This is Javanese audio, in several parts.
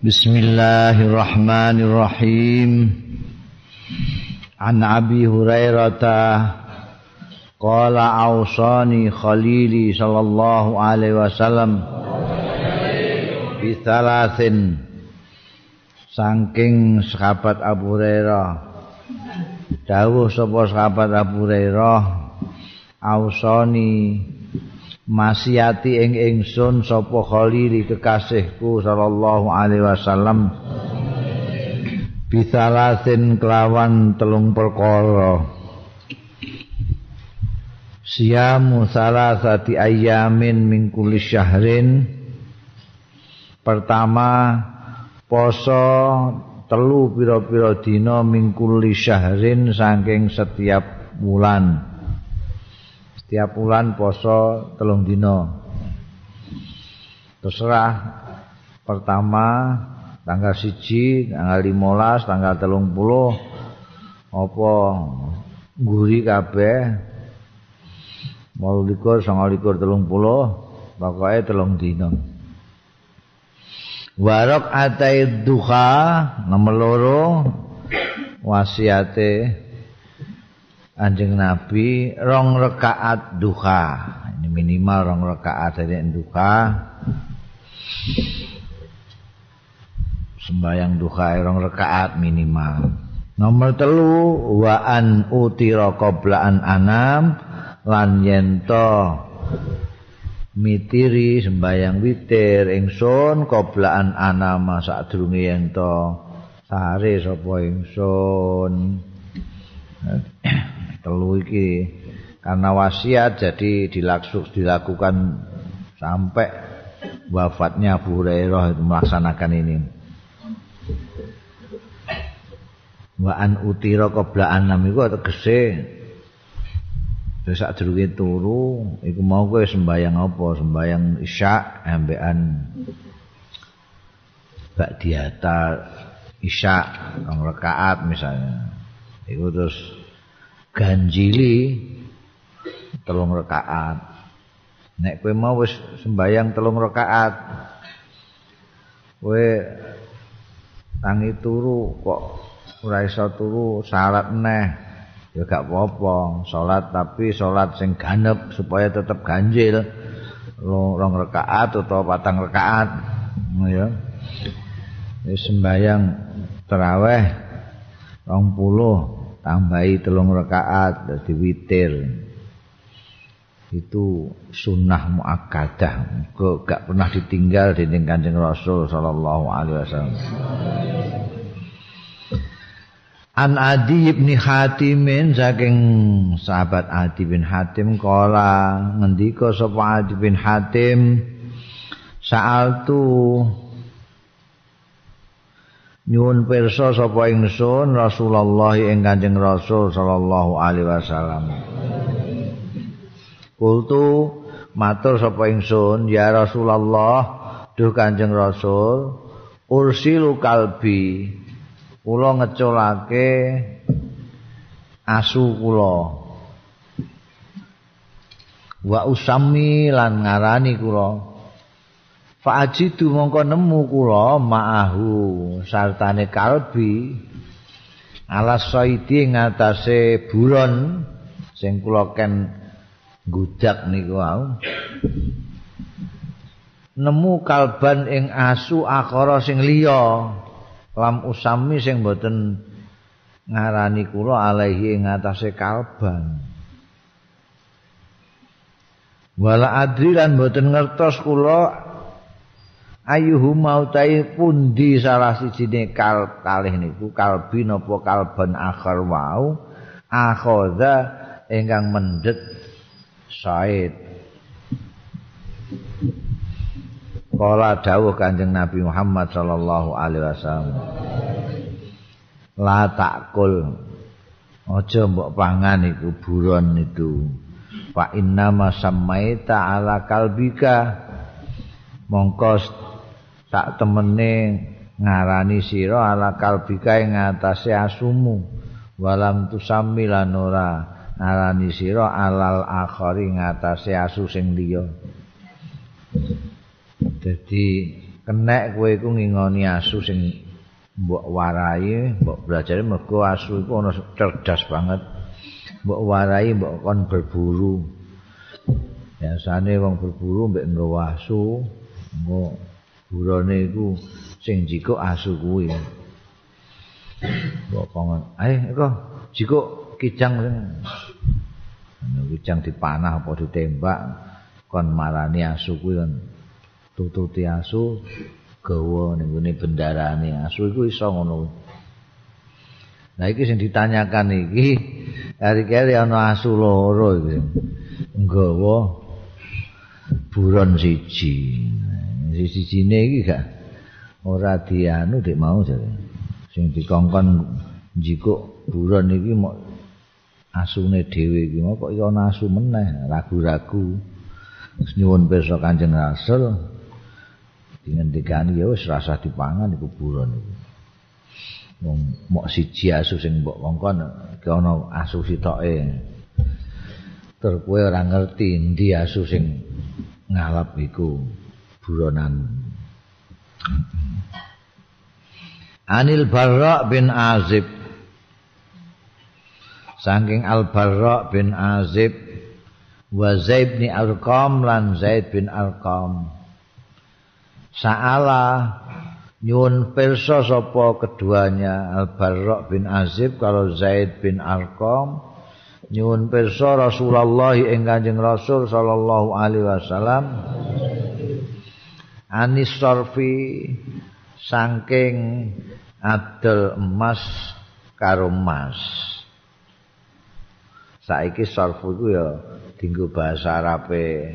Bismillahirrahmanirrahim An Abi Hurairah Qala awsani khalili sallallahu alaihi wasallam Bisalasin Sangking sahabat Abu Hurairah. Dawuh sapa sahabat Abu Hurairah Awsani masiati ing ingsun sapa khalili kekasihku sallallahu alaihi wasallam. Bisalasin kelawan telung perkara. Siamu salasati ayamin min kulli syahrin. Pertama poso telu pira-pira dina min kulli syahrin saking setiap bulan tiap bulan poso telung dino terserah. Pertama tanggal siji tanggal limolas tanggal telung puluh apa guri kabeh. Mau likur sama likur telung puluh pokoknya telung dino warok atai duha nomor loro wasiate Anjing Nabi rong rekaat duha. Ini minimal rong rekaat dari duha. Sembayang duha rong rekaat minimal. Nomor telu wa an utira qoblaan anam lan yento mitiri sembayang witir ingsun qoblaan anam sadurunge yento sare sapa ingsun telu iki karena wasiat jadi dilaksuk dilakukan sampai wafatnya Abu Hurairah melaksanakan ini. Wa an utira qabla anam iku tegese Besok durunge turu iku mau kowe sembayang apa? Sembayang Isya ambekan Ba'diyata Isya rong rakaat misalnya. Iku terus ganjili telung rakaat. Nek kowe mau wis sembayang telung rakaat, kowe tangi turu kok ora iso turu salat neh ya gak apa-apa salat tapi salat sing ganep supaya tetep ganjil rong rakaat atau patang rakaat ya sembayang teraweh rong puluh tambahi telung rakaat dadi witir itu sunnah muakkadah. Kok gak pernah ditinggal di Kanjeng Rasul sallallahu alaihi wasallam. An Adi bin Hatim saking sahabat Adi bin Hatim kala ngendika sapa Adi bin Hatim sa'altu nyuwun pirsa sapa ingsun Rasulullah ing Kanjeng Rasul sallallahu alaihi wasallam. Kultu matur sapa ingsun ya Rasulullah duh Kanjeng Rasul ursilu kalbi kula ngeculake asu kula wa usami lan ngarani kula Fa'ajidu mongko nemu kula ma'ahu sartane kalbi alas saidi ngatasé buron sing kula ken gudak niku wau. Nemu kalban ing asu akara sing liya lam usami sing boten ngarani kula alaihi ing ngatasé kalban. Wala adri lan boten ngertos kula ayuhu mautai pundi salah sijine kal kalih niku? Kalbi napa kalban akhir wau? Akhadha ingkang mendet said. Kala dawuh Kanjeng Nabi Muhammad sallallahu alaihi wasallam. La takul. Aja mbok pangan iku buron itu fa inna ma samaita ala kalbika. Mongko sak temene ngarani sira ala kalbika ing ngatasé asumu. Walam tusami lan ora ngarani sira alal akhari ngatasé asu sing liya. Dadi kenek kowe iku ngingoni asu sing mbok warai mbok belajar mergo asu iku ana cerdas banget. Mbok warai mbok kon berburu. Biasane wong berburu mbek nggawa asu nggo burone iku sing jiko asu kuwi mbok kon ae iku jiko kijang ana kijang dipanah apa ditembak kon marani asu kuwi kan tututi asu gawa ning ngene bendarane asu iku iso ngono Nah iki sing ditanyakan iki hari-hari ana asu loro iki. Nggawa buron siji. Siji sijine iki gak ora dianu dik mau jare. Sing dikongkon jikuk buron iki mok asune dhewe iki mau kok ana asu meneh, ragu-ragu. Wis nyuwun pirsa Kanjeng Rasul dingendikani ya wis rasa dipangan iku buron iki. Wong mok siji asu sing mbok kongkon iki ana asu sitoke. Tur kowe ora ngerti endi asu sing ngalap iku buronan Anil Barra bin Azib. Saking Al Barra bin Azib wa Zaid bin Arqam lan Zaid bin Arqam. Sa'ala nyuwun pirsa sapa keduanya Al Barra bin Azib kalau Zaid bin Arqam. Nyuwun pirsa Rasulullah ing Kanjeng Rasul sallallahu alaihi wasallam anis sarfi saking adol emas karo emas saiki sarfu iku ya dinggo bahasa Arabe.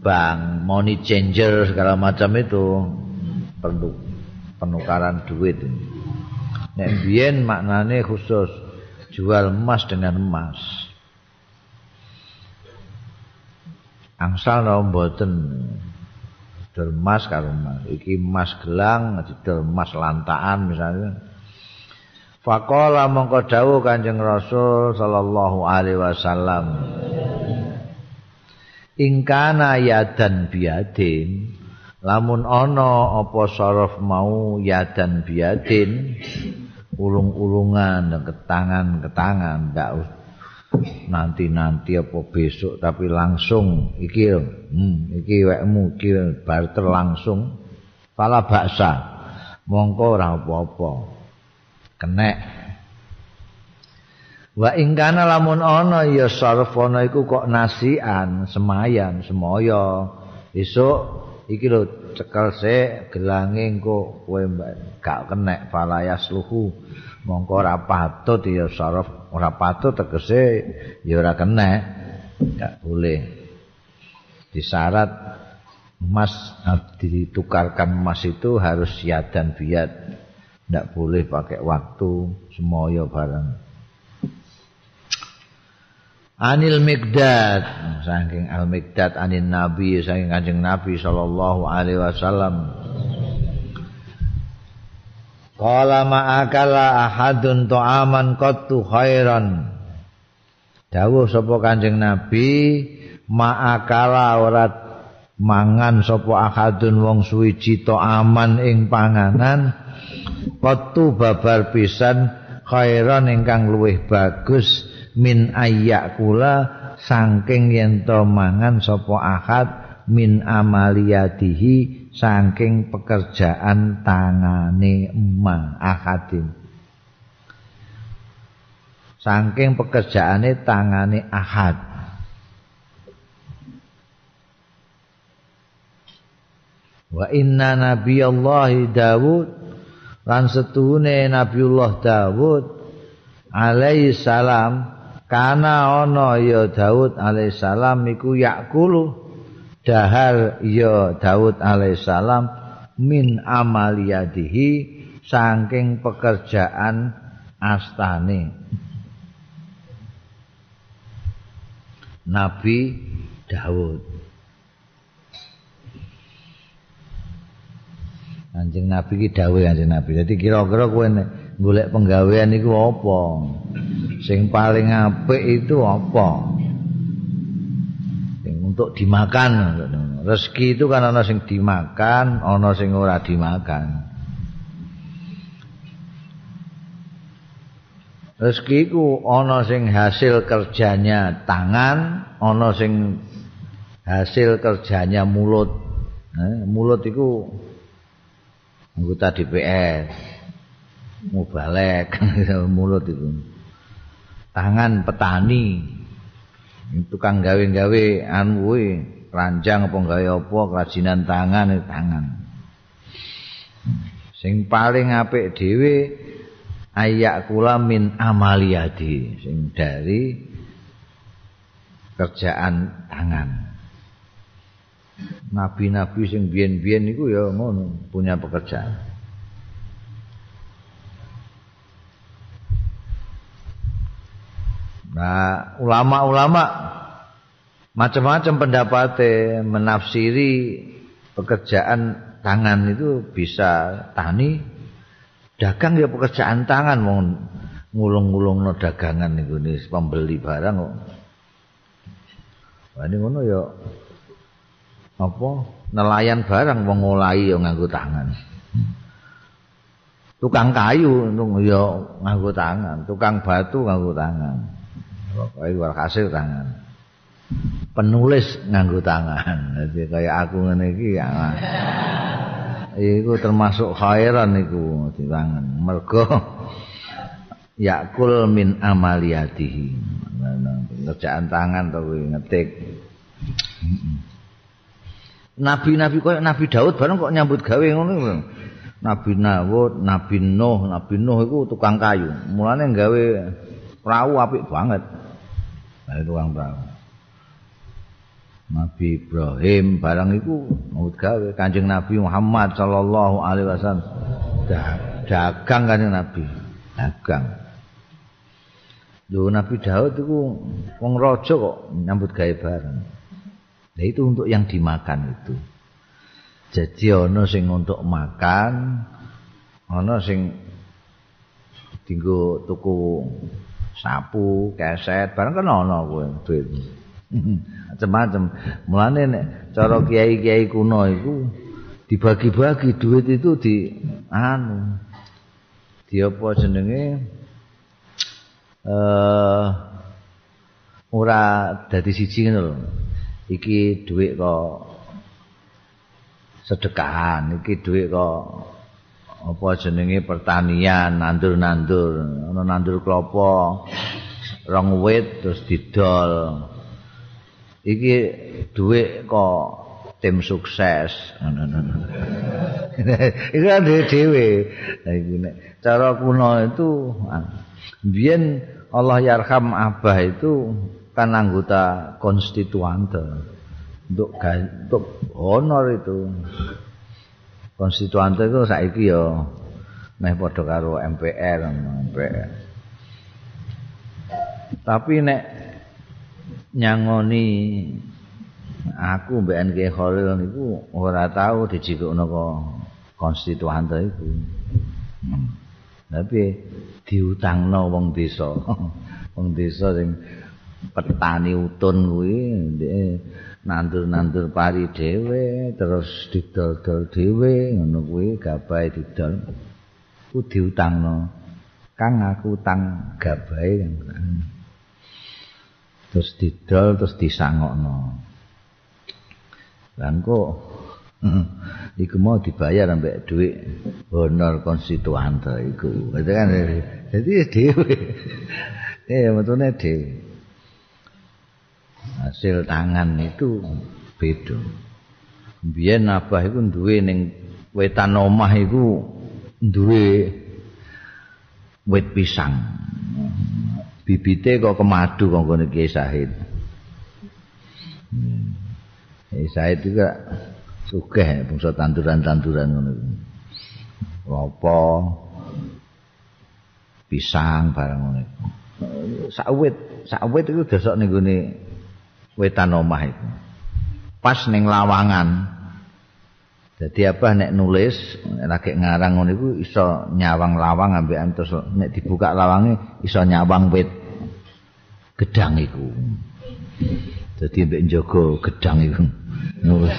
Bank money changer segala macam itu. Perlu penukaran duit. Nek biyen maknane khusus jual emas dengan emas. Angsal no mboten dol emas karo emas. Iki emas gelang, didol emas lantaan misalnya. Faqala mongko dawuh Kanjeng Rasul sallallahu alaihi wasallam. Ingkana yadan biadin lamun ana apa saraf mau yadan biadin ulung-ulungan dan ketangan-ketangan ndak nanti-nanti apa besok tapi langsung iki hmm, iki wekmu iki barter langsung. Pala baksa. Mongko ora apa-apa. Kenek. Wa ingkana lamun ana ya sarfana iku kok nasian semayan semoyo. Esuk iki lho cekel sik gelange engko kowe gak kenek falayas luhu mongko ora patut ya saraf ora patut tegese ya ora kenek gak boleh. Disyarat emas ditukarkan emas itu harus siat dan biat. Ndak boleh pakai waktu semoyo barang Anil Mikdad saking Al Mikdad anin Nabi saking Kanjeng Nabi sallallahu alaihi wasallam Qala ma'akala ahadun ta'aman qattu khairan. Dawuh sapa Kanjeng Nabi ma'akala ora mangan sapa ahadun wong suwiji ta'aman ing panganan qattu babar pisan khairan ingkang luwih bagus min ayyakula saking yen to mangan sapa ahad min amaliyatihi saking pekerjaan tangane emang ahadin. Saking pekerjaane tangane ahad. Wa inna nabiyallahi Dawud lan setune nabiullah Dawud alaihi salam. Kana ana ya Daud alaihissalam iku yakulu dahar ya Daud alaihissalam min amaliyadihi saking pekerjaan astane Nabi Daud Anjing Nabi ki dawuh Anjing Nabi. Jadi kira-kira kowe golek penggawean iku apa? Sing paling apik itu apa? Untuk dimakan. Rezeki itu kan ana sing dimakan, ana sing ora dimakan. Rezeki iku ana sing hasil kerjanya tangan, ana sing hasil kerjanya mulut. Eh, mulut iku anggota DPR. Mubalek mulut itu. Tangan petani. Tukang gawe-gawe anu kuwi, ranjang apa gawe apa kerajinan tangan itu tangan. Sing paling apik dhewe ayak kula min amaliyadi sing dari kerjaan tangan. Nabi-nabi sing biyen-biyen niku ya ngono, punya pekerjaan. Nah, ulama-ulama macam-macam pendapatnya menafsiri pekerjaan tangan itu bisa tani, dagang ya pekerjaan tangan mau ngulung-ngulung no dagangan itu nih pembeli barang kok. Ini ngono ya. Apa? Nelayan barang mau ngulai ya nganggu tangan. Tukang kayu itu ya nganggu tangan. Tukang batu nganggu tangan pokoknya hasil tangan. Penulis nganggu tangan. Jadi kayak aku ini ya. Iku termasuk khairan iku diwangen mergo yakul min amaliyatihi. Kerjaan tangan to kuwi ngetik. Nabi-nabi koyo Nabi Daud bareng kok nyambut gawe ngono Nabi Nawud, Nabi Nuh, Nabi Nuh iku tukang kayu. Mulane gawe perahu apik banget. Nah, tukang perahu. Nabi Ibrahim barang itu mau gawe. Kanjeng Nabi Muhammad sallallahu alaihi wasallam. Dagang kanjeng Nabi. Dagang. Lho Nabi Daud itu wong raja kok nyambut gawe barang. Nah itu untuk yang dimakan itu. Jadi ono sing untuk makan ono sing tinggu tuku sapu, keset, barang kan ono kowe duit. macam-macam. Mulane nek cara kiai-kiai kuno iku dibagi-bagi duit itu di anu di apa jenenge eh ora dadi siji ngono lho. Iki duit kok sedekahan, iki duit kok apa jenenge pertanian, nandur-nandur, ana nandur klopo, rong wit terus didol. iki duit kok tim sukses. Itu kan dhewe. Cara kuno itu biyen Allah yarham abah itu kan anggota konstituante. Untuk untuk honor itu konstituante itu saiki ya meh padha karo MPR MPR tapi nek nyangoni aku mbek NK Khalil niku ora tau dijikukno kok konstituante iku. Hmm. Tapi diutangno wong desa. wong desa sing petani utun kuwi nandur-nandur pari dhewe terus didol-dol dhewe ngono kuwi gabahe didol. Ku diutangno. Kang aku utang gabahe kan. terus didol terus disangokno lan kok iku mau dibayar sampai duit honor konstituante iku itu kan jadi dhewe eh metune dhewe hasil tangan itu beda biyen abah iku duwe ning wetan omah iku duwe wit pisang bibite kok kemadu kok ngene Kiai Said. Hmm. Kiai Said juga sugih bangsa tanduran-tanduran ngono. Lopo pisang barang ngono. Sawit, sawit itu desok ning wetan omah itu. Pas ning lawangan. Jadi apa nek nulis lagi ngarang ngono iku iso nyawang lawang ambek terus nek dibuka lawange iso nyawang wit gedang iku. Dadi mbek njaga gedang iku. Wis.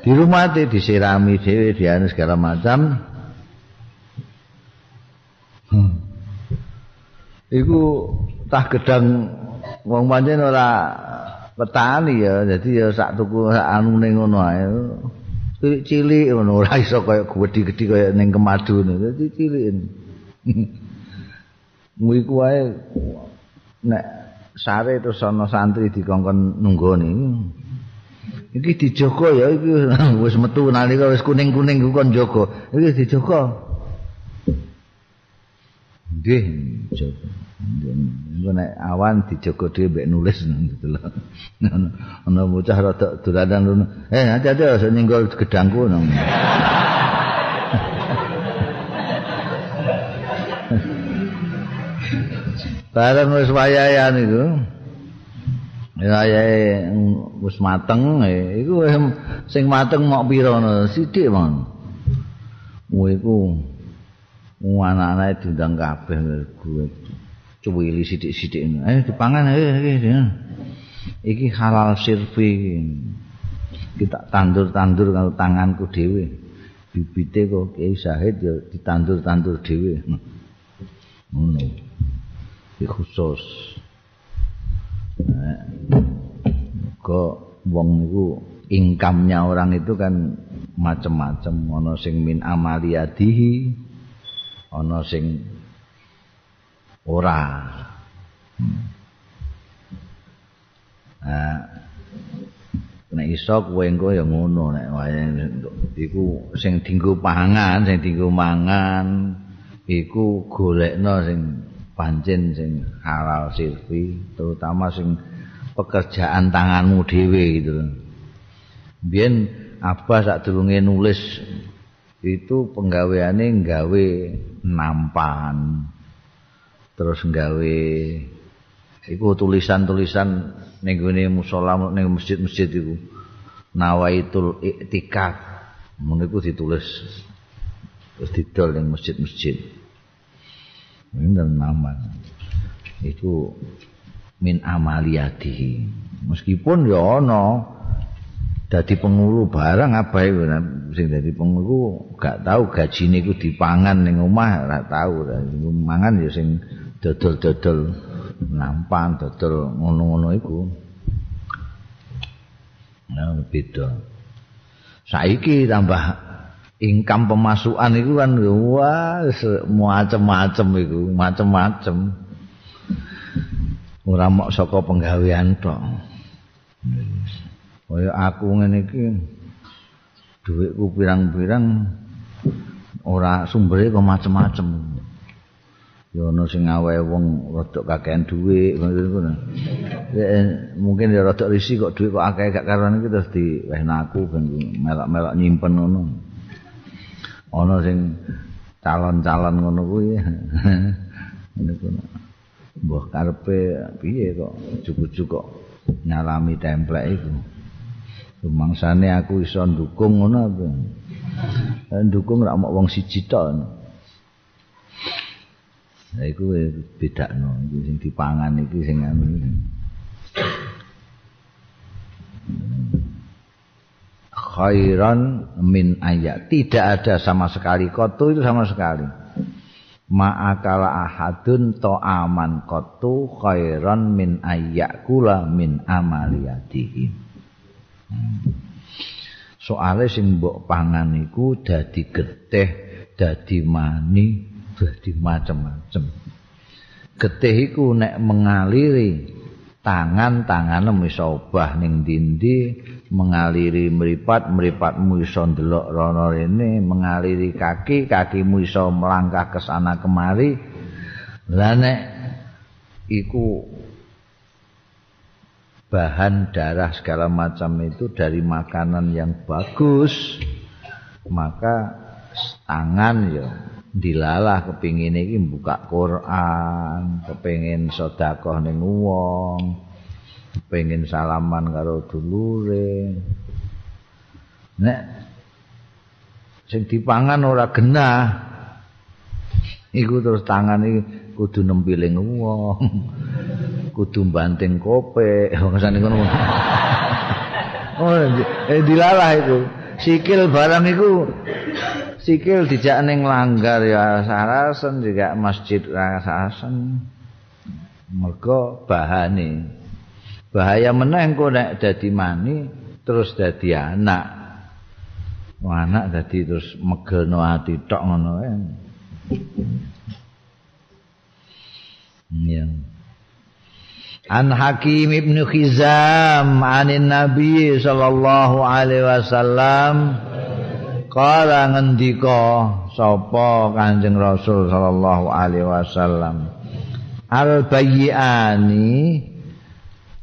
Di rumah itu disirami dhewe dianu segala macam. Hmm. Iku tah gedang wong pancen ora petani ya, dadi ya sak tuku sak anune ngono ae. Cilik-cilik ngono ora iso kaya gedhi-gedhi kaya ning kemadu dadi cilik. Mu iku wae nek sare terus ana santri dikongkon nunggoni. iki dijogo ya iki wis metu nalika wis kuning-kuning ku kon jogo iki dijogo nggih jogo Engko nek awan dijogo dhewe mbek nulis gitu lho. Ana bocah rada dolanan ngono. Eh hati-hati aja nyenggol gedangku ngono. Bareng wis wayahan iku. Ya ya wis mateng iku sing mateng mok pira ngono sithik mon. Mu iku anak-anak diundang kabeh gue cuwili sithik-sithik. Eh dipangan eh iki halal sirfi. Kita tandur-tandur kalau tanganku dhewe. Bibite kok Kiai Syahid ya ditandur-tandur dhewe. Ngono. Iki khusus. kok wong niku income-nya orang itu kan macam-macam ana sing min amaliyadihi ana sing ora. Nah nek iso kowe engko ya ngono nek wae iku sing dienggo pangan sing dienggo mangan iku golekno sing pancen sing halal sirfi terutama sing pekerjaan tanganmu dhewe gitu. Biyen apa sak nulis itu penggaweane nggawe nampan. Terus nggawe iku tulisan-tulisan ning gone musala ning masjid-masjid iku. Nawaitul iktikaf mun iku ditulis terus didol ning masjid-masjid. Nama itu min amaliyati meskipun ya ana dadi pengulu barang itu sing dadi pengulu gak tahu gajine iku dipangan ning omah ora tahu mangan ya sing dodol-dodol nampan dodol ngono-ngono iku. Nah beda. Saiki tambah income pemasukan itu kan wah macam-macam itu macam-macam ora mok saka penggawean tok kaya aku ngene iki dhuwitku pirang-pirang ora sumbere kok macam-macam ya ana sing awe wong rada kakean dhuwit ngono mungkin ya rada risi kok dhuwit kok akeh gak karuan iki terus diwehna aku ben melok-melok nyimpen ngono. Ana sing calon-calon ngono kuwi ngene kuwi. Mbah karepe piye kok kok nyalami templek iku rumangsane aku iso ndukung ngono apa? Ndukung rak mok wong siji tok. Nah, iku beda no, iku sing dipangan iki sing anu. khairan min ayat tidak ada sama sekali. Kotu itu sama sekali. Ma'akala ahadun to aman. Kotu khairan min ayat kula min amaliyatihi soalnya sing mbok pangan iku dadi getih dadi mani dadi macem-macem. Getih iku nek mengaliri tangan-tangan iso obah ning dindi mengaliri meripat meripatmu iso ndelok rono rene mengaliri kaki kakimu iso melangkah ke sana kemari. Lah nek iku bahan darah segala macam itu dari makanan yang bagus maka tangan ya dilalah kepingin iki buka Quran, kepingin sedekah ning wong, kepingin salaman karo dulure. Nek sing dipangan ora genah. Iku terus tangan iki kudu nempiling wong. Kudu banting kope ngasane ngono. Oh eh dilalah itu sikil barang itu sikil dijak ning langgar ya sarasen juga masjid sarasen mergo bahane. Bahaya meneh engko nek dadi mani terus dadi anak. Anak dadi terus megelno ati tok ngono ya An Hakim Ibn Khizam anin Nabi sallallahu alaihi wasallam kala ngendika sapa Kanjeng Rasul sallallahu alaihi wasallam? Al bayyani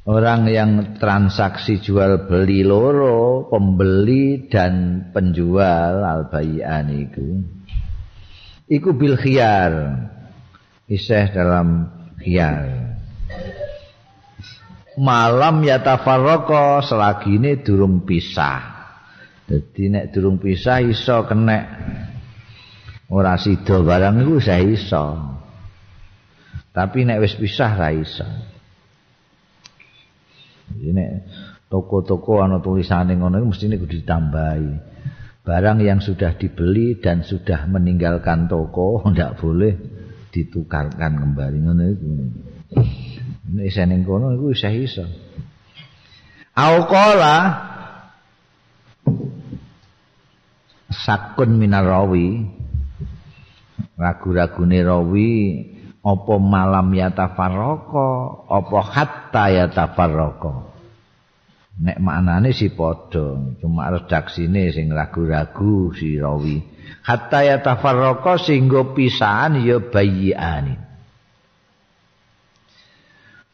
orang yang transaksi jual beli loro pembeli dan penjual al bayyani iku. Iku bil khiyar isih dalam khiyar malam ya tafarroko selagi durung pisah. Jadi nek durung pisah iso kena ora sida barang iku saya iso. Tapi nek wis pisah ra iso. Jadi nek toko-toko ana tulisane ngono iku mestine kudu ditambahi. Barang yang sudah dibeli dan sudah meninggalkan toko ndak boleh ditukarkan kembali ngono itu. Isih ning kono iku isih iso. Auqala sakun minarawi ragu-ragune rawi apa malam ya tafarraka apa hatta ya tafarraka nek maknane si padha cuma redaksine sing ragu-ragu si rawi. Hatta ya tafarraka singgo pisahan ya bayiane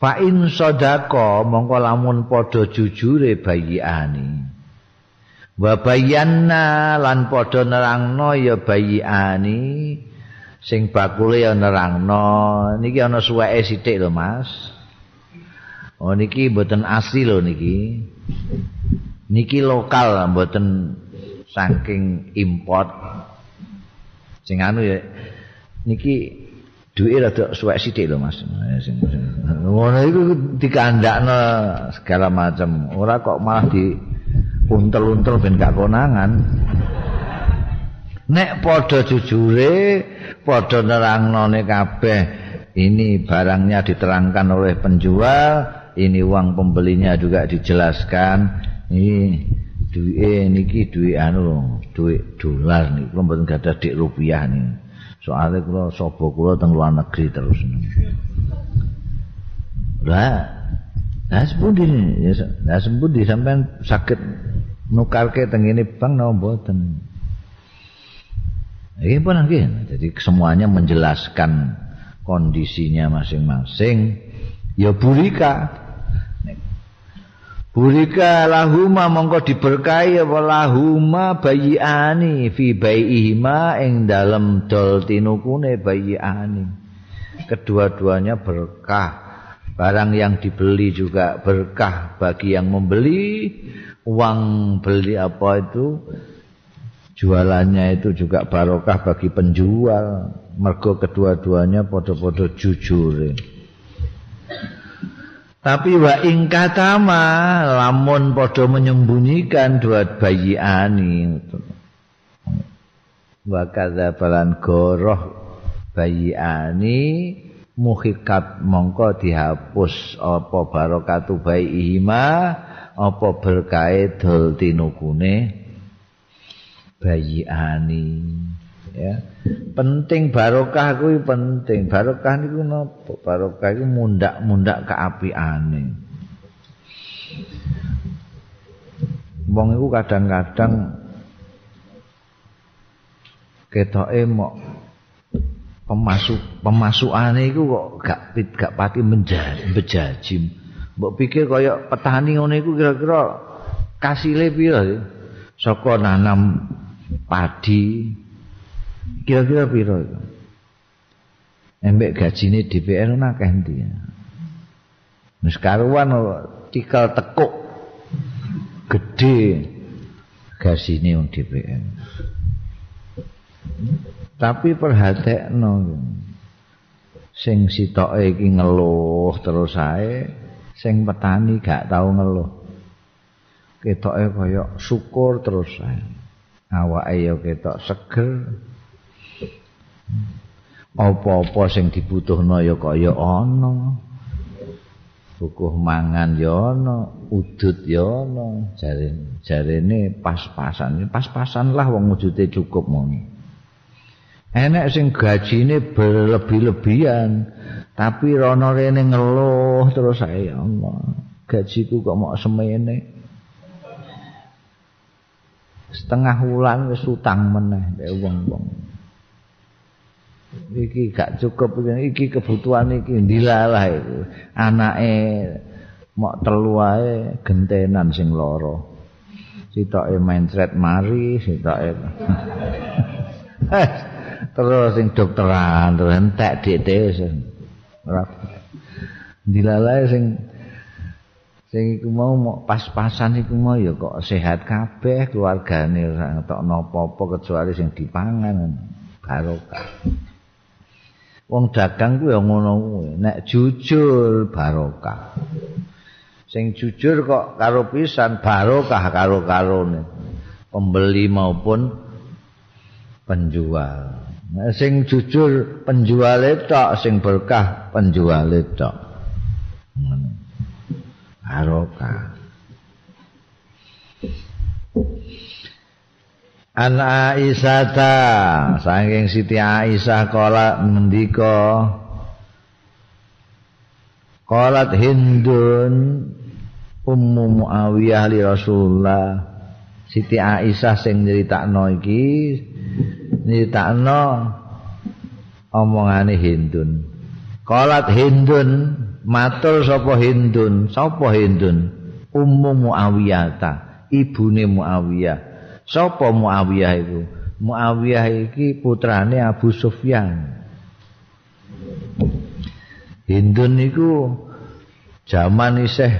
Fa in sadaka mongko lamun padha jujure bayiane. Wa bayanna lan padha nerangno ya bayiane sing bakule ya nerangno. Niki ana suweke sithik lho Mas. Oh niki mboten asli lho niki. Niki lokal mboten saking import. Sing anu ya niki duwe rada suwek sithik lho Mas. Ngono iku dikandakno segala macam. Ora kok malah di untel-untel ben gak konangan. Nek padha jujure, padha nerangnone kabeh ini barangnya diterangkan oleh penjual, ini uang pembelinya juga dijelaskan. Ini duwe niki duwe anu, duwe dolar niki, mboten gadah dik rupiah niki. Soalnya kula sapa kula teng luar negeri terus. Lah nah sepundi? Ya nah sepundi? Sampean sakit nukarke teng ini bang napa mboten? Ini pun lagi jadi semuanya menjelaskan kondisinya masing-masing. Ya burika Burika lahuma mongko diberkahi apa lahuma bayiani fi bayiihima ing dalam dol tinukune bayiani. Kedua-duanya berkah. Barang yang dibeli juga berkah bagi yang membeli. Uang beli apa itu jualannya itu juga barokah bagi penjual. Mergo kedua-duanya podo-podo jujur. Tapi wa ingkatama lamun padha menyembunyikan dua bayi ani wa kadzabalan goroh bayi ani muhikat mongko dihapus apa barokatu bayi ima apa berkait dol tinukune bayi ani ya. Penting barokah kuwi penting. Barokah niku napa? Barokah iku mundak-mundak keapiane wong iku kadang-kadang ketoke mok pemasuk pemasukane iku kok gak gak pati menjajim mbok pikir kaya petani ngene iku kira-kira kasile pira saka nanam padi Kira-kira piro itu? Embek gajine DPR ana akeh ndi ya. Karuan tikal tekuk gede gajine wong DPR. Tapi perhatekno sing sitoke iki ngeluh terus ae sing petani gak tau ngeluh ketoke kaya syukur terus ae awake ya ketok seger apa-apa sing dibutuhno ya kaya ana. Bukuh mangan ya ana udut ya ana. Jarene jarene pas-pasan. Pas-pasan lah wong wujude cukup ngono enek sing gajine berlebih-lebihan tapi rono rene ngeluh terus ae Allah gajiku kok mau semene? Setengah wulan wis utang meneh nek wong-wong iki gak cukup iki kebutuhan iki dilalah itu. Anake mok telu ae gentenan sing loro sitoke thread mari sitoke terus sing dokteran terus entek dik ora. Dilalah sing sing iku mau pas-pasan iku mau ya kok sehat kabeh keluargane ora entuk napa-apa kecuali sing dipangan. Barokah wong dagang ku ya ngono kuwi. Nek jujur barokah. Sing jujur kok karo pisan barokah karo karone pembeli maupun penjual. Nek sing jujur penjual tok sing berkah penjual tok. Barokah An Aisyata saking Siti Aisyah kala ngendika Qalat Hindun Ummu Muawiyah li Rasulullah. Siti Aisyah sing nyeritakno iki nyeritakno omongane Hindun. Qalat Hindun matur sapa Hindun? Sapa Hindun? Ummu Muawiyah ta ibune Muawiyah Sopo Muawiyah itu? Muawiyah iki putrane Abu Sufyan. Hindun iku jaman isih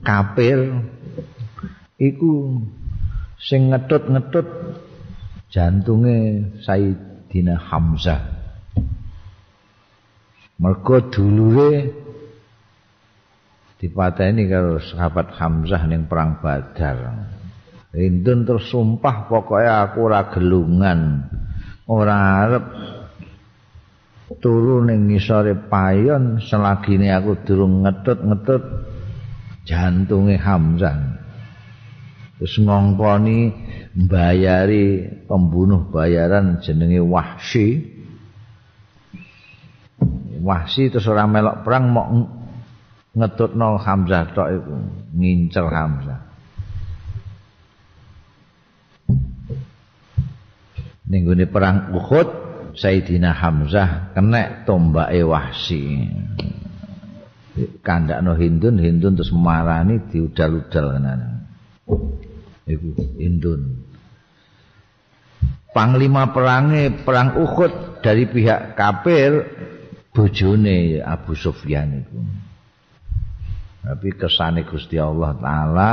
kafir iku sing ngetut-ngetut jantunge Sayyidina Hamzah. Mergo dulure dipateni karo sahabat Hamzah ning perang Badar. Hindun terus sumpah pokoknya aku ora gelungan. Ora arep turu ning ngisore payon selagi ini aku durung ngetut-ngetut jantunge Hamzah. Terus ngongkoni mbayari pembunuh bayaran jenenge Wahsi Wahsi terus ora melok perang mau ngetutno Hamzah tok iku ngincer Hamzah Ninggune perang Uhud Sayyidina Hamzah kena tombake Wahsi. Kandakno Hindun, Hindun terus marani diudal-udal kenane. Iku Hindun. Panglima perange perang Uhud dari pihak kafir bojone Abu Sufyan itu. Tapi kesane Gusti Allah taala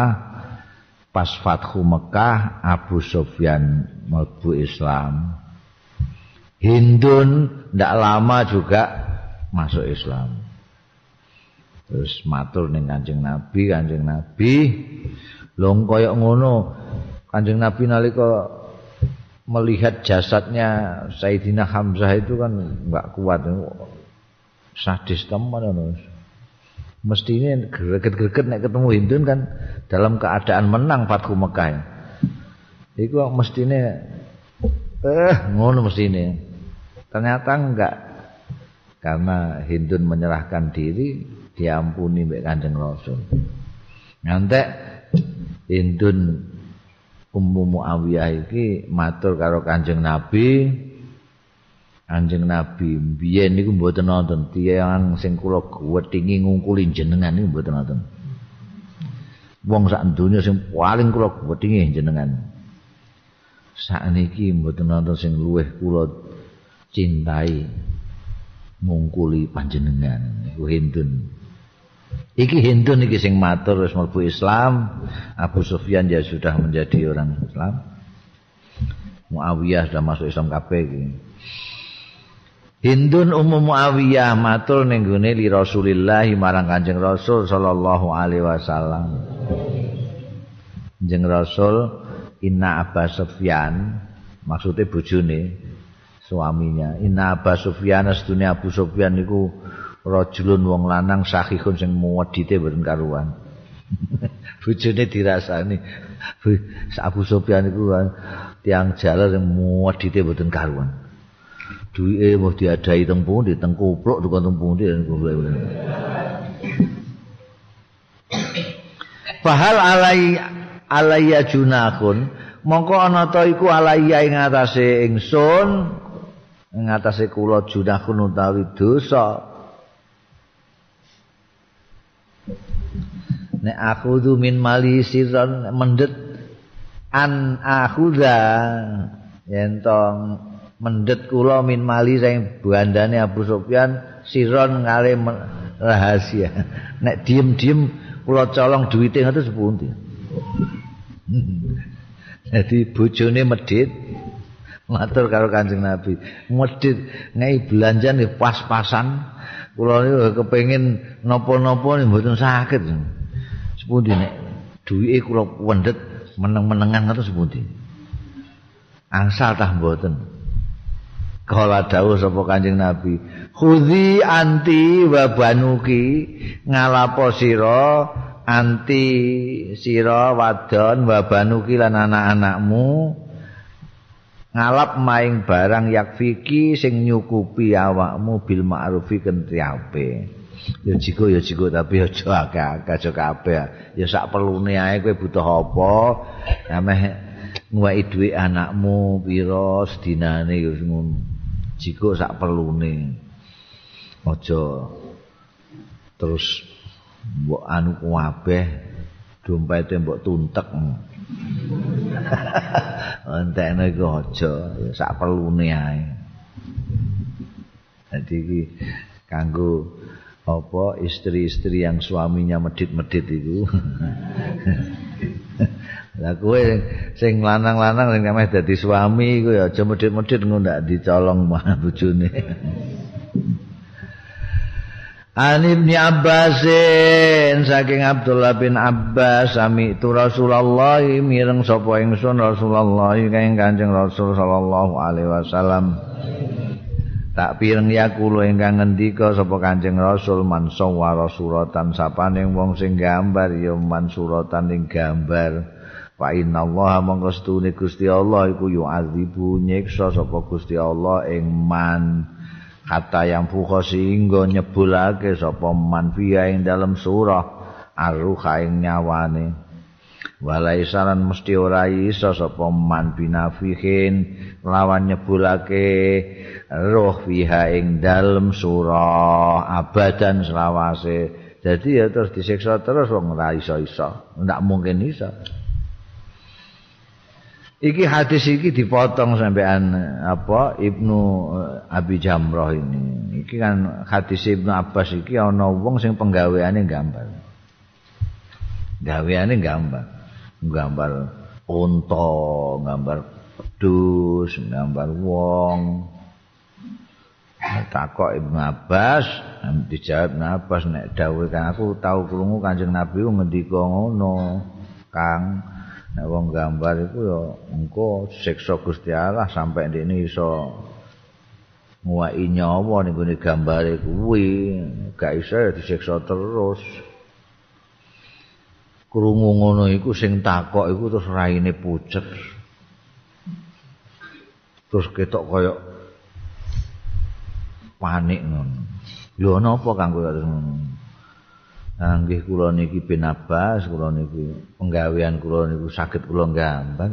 pas Fathu Mekah Abu Sufyan mlebu Islam. Hindun ndak lama juga masuk Islam. Terus matur ning Kanjeng Nabi, Kanjeng Nabi long koyo ngono. Kanjeng Nabi nalika melihat jasadnya Sayyidina Hamzah itu kan enggak kuat. Sadis teman mesti ini greget-greget nek ketemu Hindun kan dalam keadaan menang Fathu Mekah. Iku mestine eh ngono mestine. Ternyata enggak. Karena Hindun menyerahkan diri diampuni mbek Kanjeng Rasul. Ngantek Hindun Ummu Muawiyah iki matur karo Kanjeng Nabi, Kanjeng Nabi biyen niku mboten nonton tiyang sing kula gwethingi ngungkuli jenengan niku mboten nonton. Wong sak donya sing paling kula gwethingi jenengan. Sakniki mboten nonton sing luweh kula cintai ngungkuli panjenengan niku Hindun. Iki Hindun iki sing matur wis mlebu Islam, Abu Sufyan ya sudah menjadi orang Islam. Muawiyah sudah masuk Islam kabeh iki. Hindun Ummu Muawiyah matur ning gone li Rasulillah marang Kanjeng Rasul sallallahu alaihi wasallam. Kanjeng Rasul Inna Abu Sufyan maksudnya bojone suaminya Inna Abu Sufyan sedunia Abu Sufyan niku rajulun wong lanang sahihun sing muwedite mboten karuan. bojone dirasani Abu Sufyan niku tiang jalan sing muwedite mboten karuan. duwike mau diadai teng pundi teng kupluk tukang teng pundi Fahal alai alaiya junakun mongko ana ta iku alaiya ing atase ingsun ing atase kula junakun utawi dosa. Nek aku min mali sirron mendet an akhudha. Yen mendet kula min mali sing bandane Abu Sufyan siron ngale rahasia. Nek diem-diem kula colong duwite ngoten sepundi Jadi bojone medit matur karo Kanjeng Nabi. Medit ngai belanja nih pas-pasan. Kula niku kepengin napa-napa mboten sakit sepundi nek? Duwike kula wendet meneng-menengan ngoten sepundi? Angsal tah mboten? Kala dawuh sapa Kanjeng Nabi, "Khudhi anti wa banuki ngalapo sira anti sira wadon wa banuki lan anak-anakmu ngalap maing barang yakfiki sing nyukupi awakmu bil ma'rufi kentri ape." Ya jiko ya jiko tapi aja akeh-akeh aja kabeh. Ya sak perlune ae kowe butuh apa? Ameh nguwai dhuwit anakmu pira sedinane ya ngono. jika sak perlune aja terus mbok anu kabeh dompete mbok tuntek. Entekne iku aja sak perlune ae. Dadi iki kanggo apa istri-istri yang suaminya medit-medit itu Lah kowe sing lanang-lanang sing ameh dadi suami iku ya aja medhit-medhit ngono ndak dicolong mah bojone. An Ibn Abbas saking Abdullah bin Abbas sami tu Rasulullah mireng sapa ingsun Rasulullah kang Kanjeng Rasul sallallahu alaihi wasallam. Tak pireng ya ingkang ngendika sapa Kanjeng Rasul man sawara suratan sapane wong sing gambar ya man suratan ing gambar. Fa inna Allah mongko Gusti Allah iku yu'adzibu nyiksa sapa Gusti Allah ing man kata yang fuka sehingga nyebulake sapa man fiya ing dalam surah arruha ing nyawane. Walai saran mesti ora iso sapa man binafihin lawan nyebulake roh fiha ing dalam surah abadan selawase. Jadi ya terus disiksa terus wong ora iso-iso. Ndak mungkin iso Iki hadis iki dipotong sampean apa Ibnu eh, Abi Jamrah ini. Iki kan hadis Ibnu Abbas iki ana wong sing penggaweane gambar. Gaweane gambar. Gambar unta, gambar pedus, gambar wong. Takok Ibnu Abbas, dijawab Ibnu Abbas nek dawuh kan aku tahu krungu Kanjeng Nabi ngendika ngono, Kang. Nek wong gambar iku ya engko siksa Gusti Allah sampai ndekne iso nguwai nyawa ning gone gambare kuwi, gak iso ya disiksa terus. Krungu ngono iku sing takok iku terus raine pucet. Terus ketok kaya panik ngono. Lho napa kanggo ngono? Nggih kula niki bin Abbas, kula niki penggawean kula niku saged kula gambar.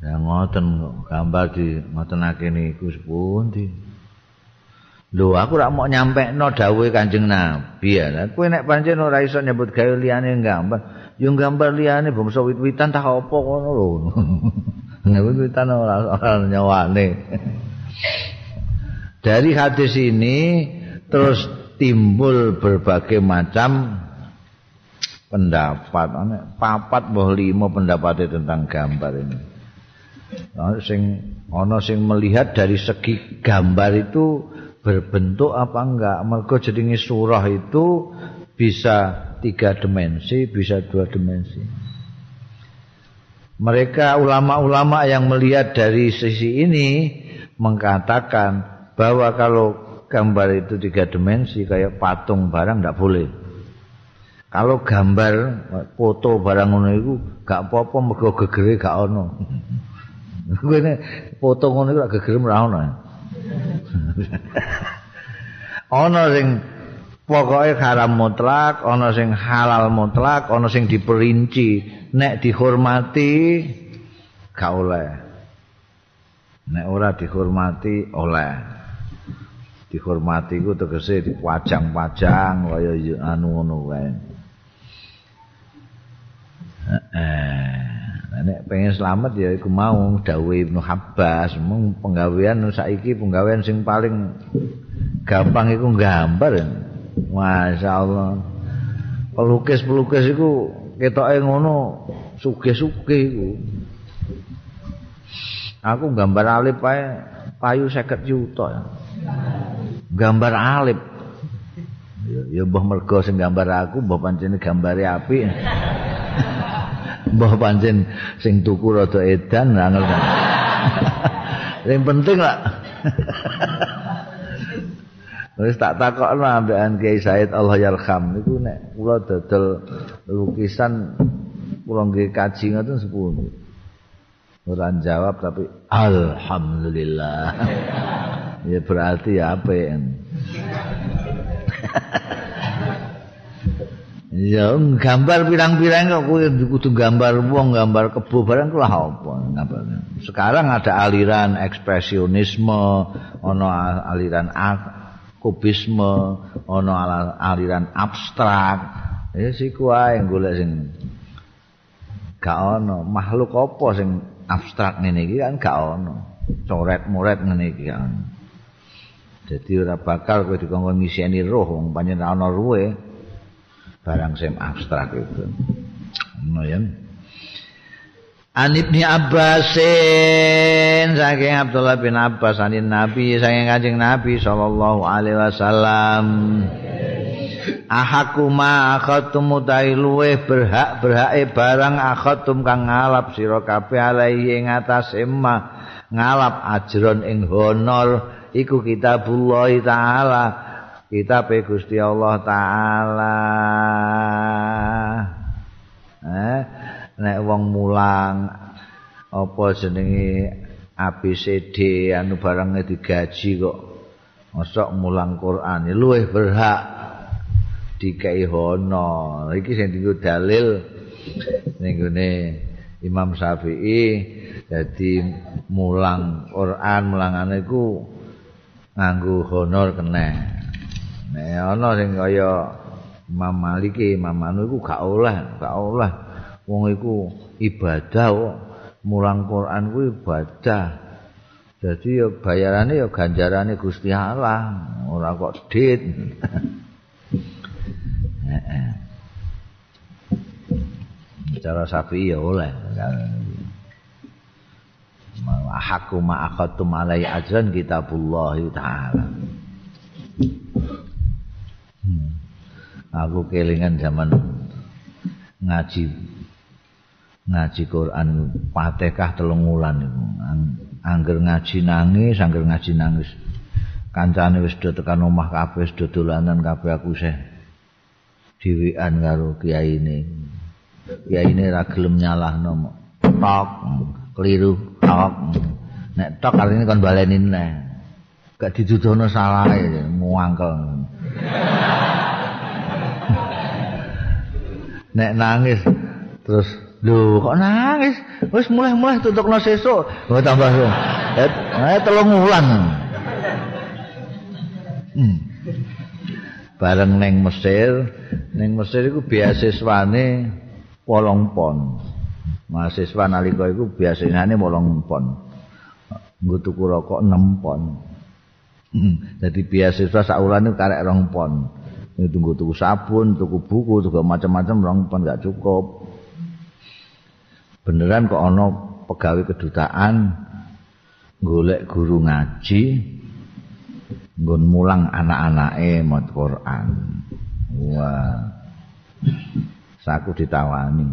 Ya ngoten gambar di ngotenake niku sepundi. Lho aku rak mau nyampe dawuhe Kanjeng Nabi ya. Kowe nek pancen ora iso nyebut gawe liyane gambar, yo gambar liyane bangsa wit-witan tak apa ngono lho. Wit-witan ora ora nyawane. Dari hadis ini terus timbul berbagai macam pendapat. Papat boh lima pendapatnya tentang gambar ini. Nah, sing ana sing melihat dari segi gambar itu berbentuk apa enggak? Mergo jenenge surah itu bisa tiga dimensi bisa dua dimensi. Mereka ulama-ulama yang melihat dari sisi ini mengatakan bahwa kalau gambar itu tiga dimensi kayak patung barang enggak boleh kalau gambar foto barang ngono itu gak apa-apa mergo gegere gak ono Kuwi foto ngono iku gegerem ra ono. Ana sing pokoke haram mutlak, ana sing halal mutlak, ana sing diperinci, nek dihormati gak oleh. Nek ora dihormati oleh. Dihormati ku tegese dipajang-pajang kaya anu ngono kae. Eh. nek pengen selamat ya iku mau dawuh Ibnu Habbas mung penggawean saiki penggawean sing paling gampang iku gambar Masya Allah pelukis-pelukis iku ketoke ngono sugih-sugih iku aku gambar alip ae payu 50 juta ya. Gambar alip ya mbah mergo sing gambar aku mbah pancene gambare apik mbah pancen sing tuku rada edan angel. Sing penting lah. Wis tak takokno ambekan Kiai Said Allah yarham niku nek kula dodol lukisan kula nggih kaji ngoten sepuluh. Ora jawab tapi alhamdulillah. Ya berarti ya apa ya? Gambar pirang-pirang kok kuwi kudu gambar wong, gambar kebo barang kuwi apa gambar. Sekarang ada aliran ekspresionisme, ono aliran kubisme, ono aliran abstrak. Ya siku ae golek sing gak ono makhluk apa sing abstrak ngene iki kan gak ono. Coret-moret ngene iki kan. Jadi ora bakal kowe dikongkon ngiseni roh wong panjenengan ana ruwe. barang sing abstrak itu. Ngono ya. An Ibni Abbasin saking Abdullah bin Abbas anin Nabi saking Kanjeng Nabi sallallahu alaihi wasallam. Ahaku ma akhatum mutai luweh berhak berhake barang akhatum kang ngalap sira kabeh alaihi ing atas emma ngalap ajron ing honor iku kitabullah taala. Kitab Gusti Allah taala. Eh nek wong mulang apa jenenge ABCD anu barang digaji kok. Mosok mulang Quran luwih berhak dikai hono. Iki sing dienggo dalil ning Imam Syafi'i. Jadi mulang Quran mulangane iku nganggo honor kena Nek ana sing kaya Imam Malik, Imam Anu iku gak oleh, gak oleh. Wong iku ibadah kok. Mulang Quran kuwi ibadah. Jadi ya bayarane ya ganjarane Gusti Allah, ora kok dit. Heeh. Cara sapi ya oleh. Hakku ma akhadtum alai ajran kitabullah taala. aku kelingan zaman ngaji ngaji Quran Fatihah telung wulan iku. Angger ngaji nangis angger ngaji nangis. Kancane wis do tekan omah kabeh wis do dolanan kabeh aku sih dhewean karo kiai ini ra gelem nyalahno tok keliru. Tok nek tok artine kon baleni neh. Gak didudono salah muangkel. Nek nangis terus lho kok nangis? Wis mulai-mulai tutukno sesuk. Oh tambah so. Eh telung wulan. Hmm. bareng neng Mesir. Neng Mesir iku beasiswane wolong pon mahasiswa nalika iku biasane wolong pon nggo tuku rokok 6 pon Jadi hmm. beasiswa sak wulan iku karek 2 pon. tunggu tuku sabun, tuku buku, tuku macam-macam orang pun nggak cukup. Beneran kok ono pegawai kedutaan golek guru ngaji nggon mulang anak-anake maca Quran wah saku ditawani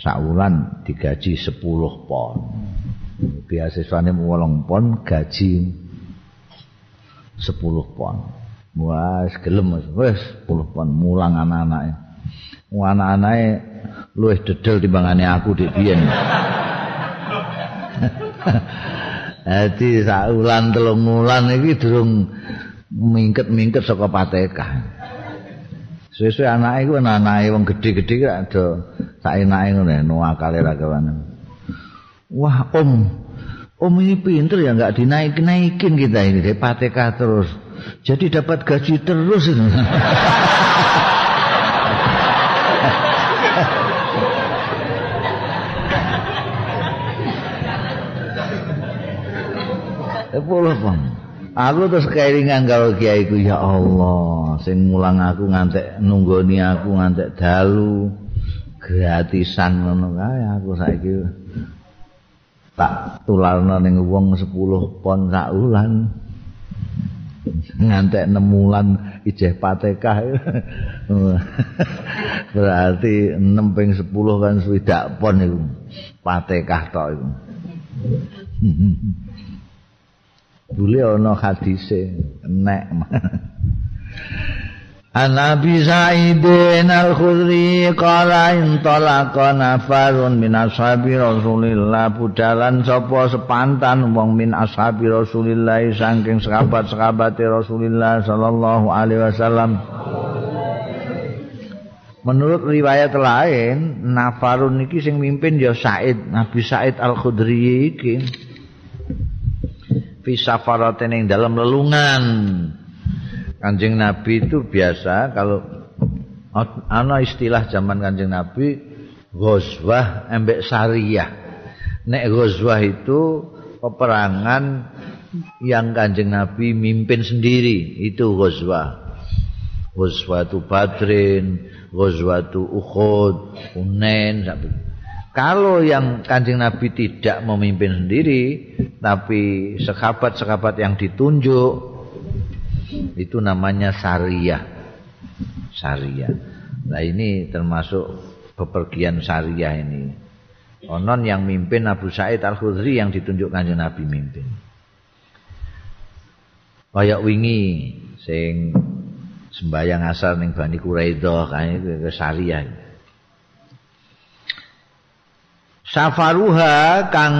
saulan digaji 10 pon. Biasiswane 8 pon gaji 10 pon. Wah gelem wis 10 pon. Mulang anak-anake. Anak-anake luwih dedel timbangane aku dik. Biyen. Dadi saulan telung wulan iki durung mingket-mingket saka patekah. Suwe-suwe anake ku anake wong gedhe-gedhe ada saenake ngono no akale ra Wah, Om. Om ini pinter ya enggak dinaik-naikin kita ini dari patekah terus. Jadi dapat gaji terus. sepuluh pun. Aku terus keiringan kalau kiai ku ya Allah, sing mulang aku ngantek nunggoni aku ngantek dalu gratisan ngono kae aku saiki tak tularno ning wong 10 pon sak wulan. ngantek 6 wulan ijeh patekah. Berarti 6 ping 10 kan swidak pon iku. Patekah tok iku. Bule ana hadise nek Anabi Sa'idin al-Khudri Kala intolaqa nafarun min ashabi Rasulillah. Budalan sopo sepantan Wong min ashabi Rasulillah Sangking sekabat-sekabati Rasulillah Sallallahu alaihi wasallam. Menurut riwayat lain Nafarun iki sing mimpin ya Sa'id Nabi Sa'id al-Khudri iki. Fi safaratin ing dalam lelungan. Kanjeng Nabi itu biasa kalau ana istilah zaman Kanjeng Nabi ghazwah embek sariyah. Nek ghazwah itu peperangan yang Kanjeng Nabi mimpin sendiri itu ghazwah. Ghazwatu Badrin, ghazwatu Uhud, Hunain Kalau yang kanjeng Nabi tidak memimpin sendiri, tapi sekabat-sekabat yang ditunjuk, itu namanya syariah. Syariah. Nah ini termasuk bepergian syariah ini. Onon yang mimpin Abu Sa'id Al-Khudri yang ditunjuk kanjeng Nabi mimpin. Kayak wingi sing sembayang asar ning Bani Quraidah kan itu syariah. safaruha kang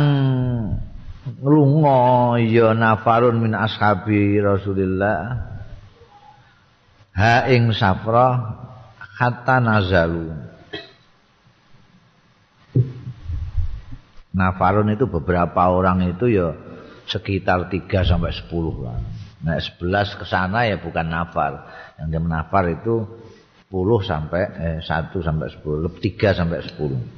lunga ya nafarun min ashabi Rasulillah. Ha ing safra hatta nazalu. Nafarun itu beberapa orang itu ya sekitar 3 sampai 10 lah. Nah 11 ke sana ya bukan nafar. Yang dia menafar itu 10 sampai eh, 1 sampai 10 3 sampai 10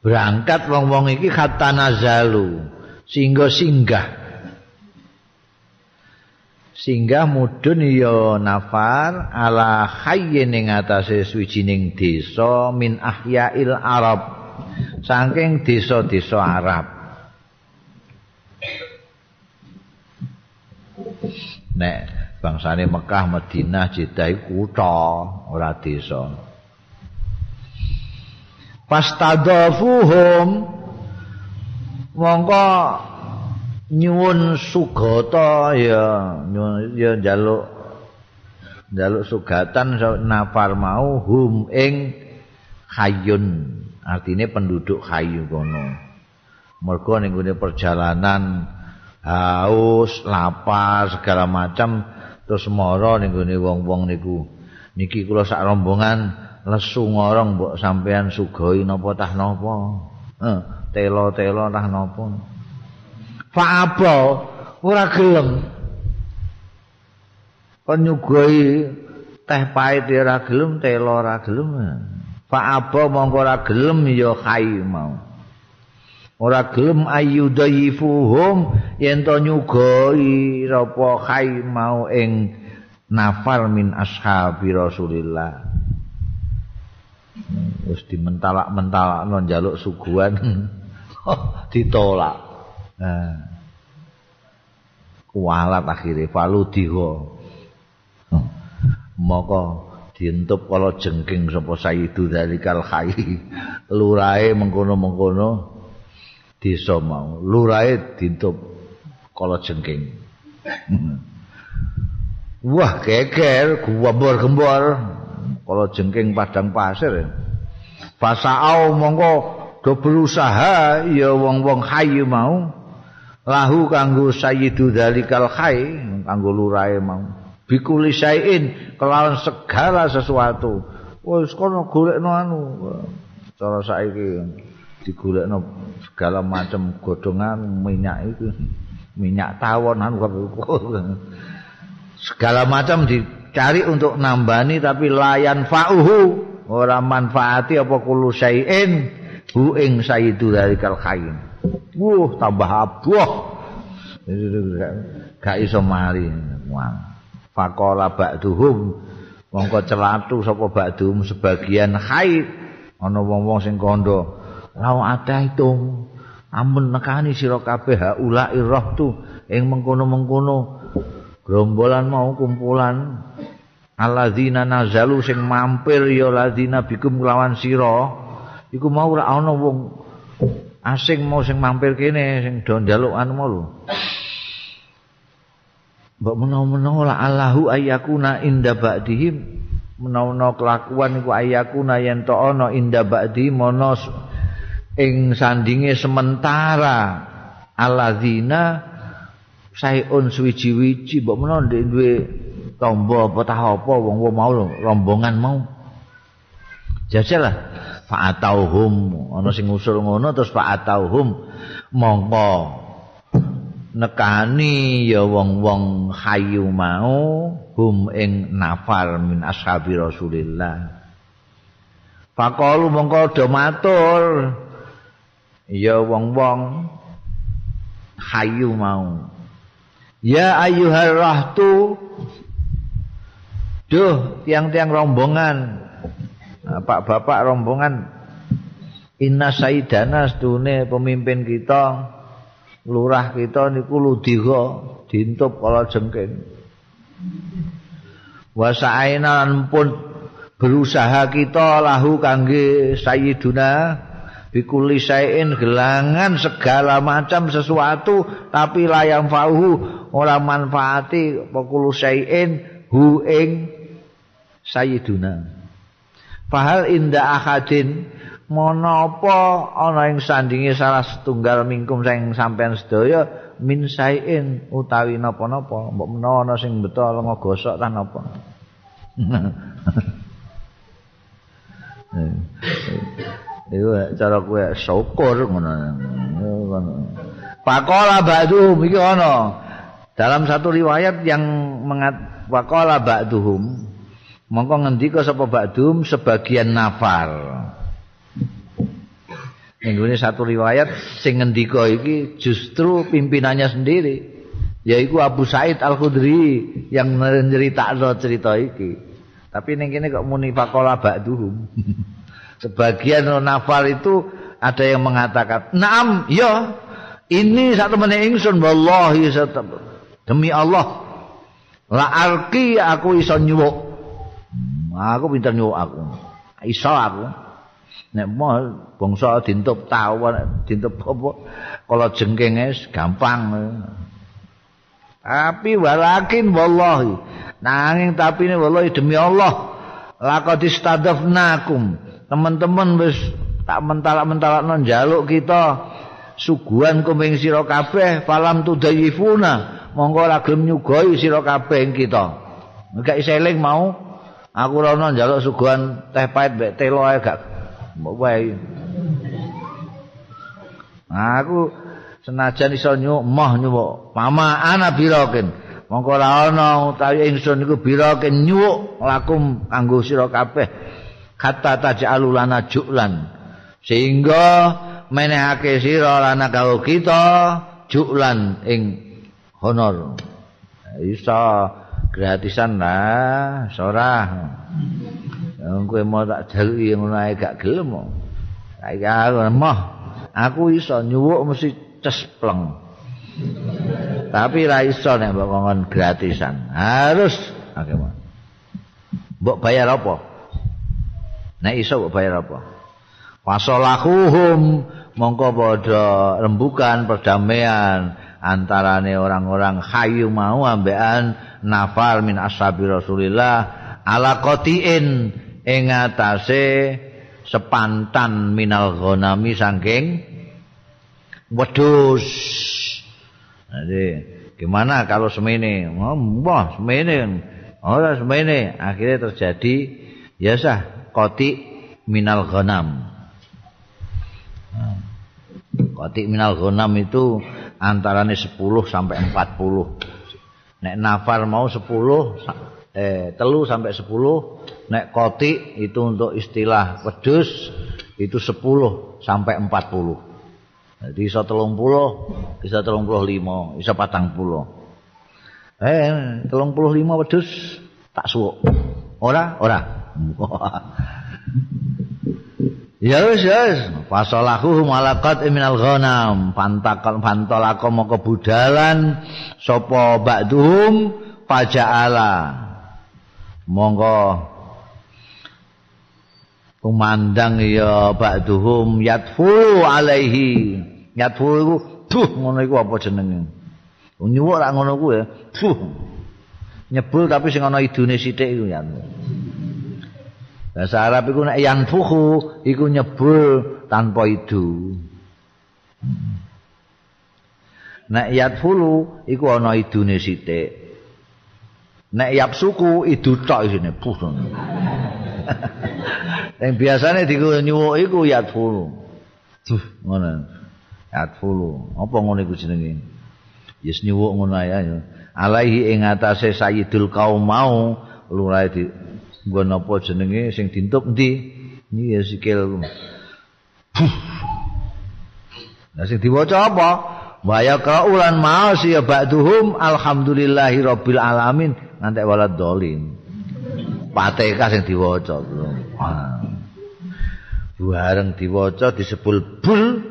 berangkat wong-wong iki kata nazalu sehingga singgah. Singgah mudun ya nafar ala hayyin ing atase swijining desa min ahyail arab. Saking desa-desa arab. Nek bangsane Mekah Madinah Jeddah kutha ora desa fastadhafuhum mongko nyuwun sugata ya nyuwun ya njaluk njaluk sugatan nafar mau hum ing hayun artine penduduk hayu kono. Mergo ning perjalanan haus lapar segala macam terus mara ning wong-wong niku. Niki kula sak rombongan lesu ngorong mbok sampean sugoi napa tah napa. Eh telo-telo tah napa. Fa ora gelem. Kon nyugoi teh pahit ora gelem telo ora gelem. Fa mongko ora gelem ya kai mau. Ora gelem ayu yen to nyugoi apa kai mau ing nafar min ashabi rasulillah wis dimentalak-mentalak njaluk suguhan. Ditolak. Nah. Kualat akhirnya. Falu diho maka dientup kalau jengking sapa sayyidu dalikal khayi lurae mengkono-mengkono desa mau. Lurae dientup kalau jengking. Wah geger gembor-gembor kalau jengking padang pasir Fasa'au mongko do berusaha ya wong-wong hayu mau. Lahu kanggo sayyidu dalikal khay kanggo lurae mau. Bikuli sayin kelawan segala sesuatu. Wis kono golekno anu. Cara saiki digolekno segala macam godhongan minyak itu minyak tawon anu segala macam dicari untuk nambani tapi layan fauhu. Ora manfaati apa kulo sayin hu ing sayyidu dalikal khay wuh tambah abuh. Gak iso mari. Faqala ba'duhum. Mongko celatu sapa ba'dhum sebagian haid ana wong-wong sing kandha law itu. Amun nekani sira kabeh haula irahtu ing mengkono-mengkono gerombolan mau kumpulan alladzina nazalu sing mampir ya ladzina bikum lawan sira. Iku mau ora ana wong asing mau sing mampir kene sing do njaluk anu mau Mbok menawa-menawa la Allahu ayyakuna inda ba'dihim. Menawa kelakuan iku ayyakuna yen to ana inda ba'di mono ing sandinge sementara. Alladzina sayun suwiji-wiji mbok menawa ndek duwe tombo apa tah apa wong-wong mau rombongan mau jajalah fa'atauhum ana sing usul ngono terus fa'atauhum mongko nekani ya wong-wong hayu mau hum ing nafar min ashabi Rasulillah. Faqalu mongko do matur ya wong-wong hayu mau. Ya ayyuhar rahtu Duh, tiang-tiang rombongan. Pak bapak rombongan. Inna saidana sedune pemimpin kita. Lurah kita niku ludiga dintup kala jengking. Wa sa'aina pun berusaha kita lahu kangge sayyiduna bikuli sayin gelangan segala macam sesuatu tapi layang fauhu ora manfaati pokulu sayin hu ing sayyiduna fahal inda akadin menapa ana ing sandinge salah setunggal mingkum sing sampean sedaya min sain utawi napa-napa mbok menawa ana sing betul ngogosok ta napa Iku cara kowe syukur ngono. Pakola ba'duhum iki ana. Dalam satu riwayat yang mengat pakola ba'duhum mongko ngendika sapa ba'dum sebagian nafar. Ini satu riwayat sing ngendika iki justru pimpinannya sendiri yaitu Abu Said Al Khudri yang nyeritakno cerita iki. Tapi ning kene kok muni faqala ba'duhum. Sebagian nafal itu ada yang mengatakan, "Naam, ya. Ini satu meneh ingsun wallahi demi Allah. La arki aku iso nyuwuk. Aku pinter nyuwuk aku. Iso aku. nek mau bangsa dintup tawon dintup apa kalau jengking gampang tapi walakin wallahi nanging tapi ini wallahi demi Allah laqad istadafnakum teman-teman wis tak mentalak-mentalak non jaluk kita suguhan kuming sira kabeh falam tudayifuna monggo ora gelem nyugoi sira kabeh kita gak iseling mau aku rono njaluk suguhan teh pahit mbek telo ae gak wae. Aku senajan iso nyuk moh nyuk mama ana birokin. Mongko ora ana utawi ingsun niku birokin nyuk lakum kanggo sira kabeh. Kata taj'alu lana ju'lan. Sehingga menehake sira lana karo kita ju'lan ing honor. Iso gratisan lah, sorah. Wong kowe mau tak jaluki ngono ae gak gelem. Saiki aku emoh. Aku iso nyuwuk mesti cespleng. Tapi ra iso nek mbok ngomong gratisan. Harus akeh Mbok bayar apa? Nek iso mbok bayar apa? Fasolahuhum mongko padha rembukan perdamaian antarane orang-orang hayu mau ambekan nafar min ashabi Rasulillah ala ing atase sepantan minal ghanami saking wedhus. Jadi gimana kalau semene? Oh, wah, semene. Ora semene. Akhirnya terjadi ya sah qati minal ghanam. Qati minal ghanam itu antarane 10 sampai 40. Nek nafar mau 10 eh telu sampai 10, nek qati itu untuk istilah wedhus itu 10 sampai 40. Jadi iso 30, bisa 35, iso 40. Eh, 35 wedhus tak suwuk. Ora, ora. Ya wis ya wis. Fasalahu malakat minal ghanam. Pantakal pantolako moko budalan sapa ba'dhum faja'ala. Monggo kumandang ya ba'dhum yatfu alaihi. Yatfu iku tuh ngono iku apa jenenge? Nyuwuk ra ngono kuwi ya. Tuh. Nyebul tapi sing ana idune sithik iku ya. Bahasa Arab iku nek yanfuhu iku nyebul tanpa idu. Nek yatfulu iku ana idune sithik. Nek yapsuku idu tok isine puh. Yang biasanya di nyuwuk iku yatfulu. Tuh, ngono. Yatfulu. Apa ngono iku jenenge? Yes nyuwuk ngono ae. Alaihi ing atase sayyidul kaum mau lurae di nggo napa jenenge sing dintup endi? Iki ya sikil. Lah sing diwaca apa? Wa yaqra'ulan ma'asi ya ba'duhum alhamdulillahi rabbil alamin. Ngantek walad dolin. Pateka sing diwaca. Bareng diwaca disebul bul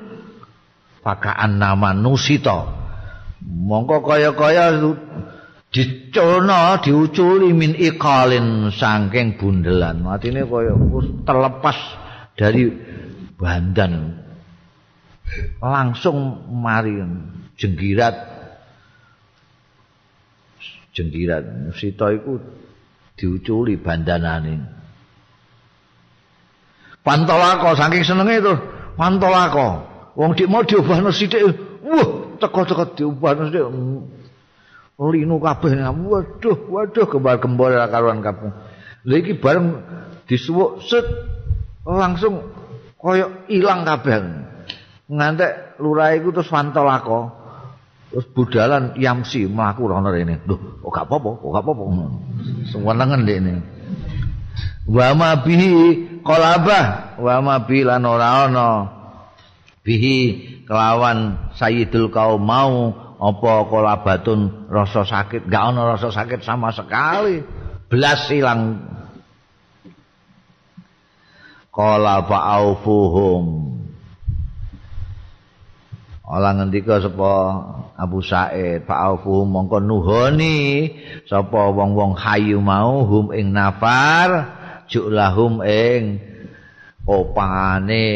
pakaan nama nusita. Mongko kaya-kaya diculno diuculi min iqalin saking bundelan. Matine kaya terlepas dari bandan. Langsung mari jenggirat. Jenggirat. Sita iku diuculi bandanane. Pantolako saking senenge itu. Pantolako. Wong dik mau diobahno sithik wah teko-teko diobahno sithik linu kabeh. Waduh waduh gembal-gembol karuan kabeh lha iki bareng disuwuk set langsung kaya ilang kabeh. Ngantek lurah iku terus fantolako terus budalan yamsi mlaku rono rene. Lho kok gak apa-apa kok gak apa-apa. Senengen dekne wa ma bihi qalabah wa ma bi lan ora ana bihi kelawan sayyidul kaum mau apa kolabatun rasa sakit? Gak ana rasa sakit sama sekali. Belas hilang kala fa'aufuhum. Ola ngendika sapa Abu Said fa'aufuhum mongko nuhoni sapa wong-wong hayu mau hum ing nafar julahum ing opane.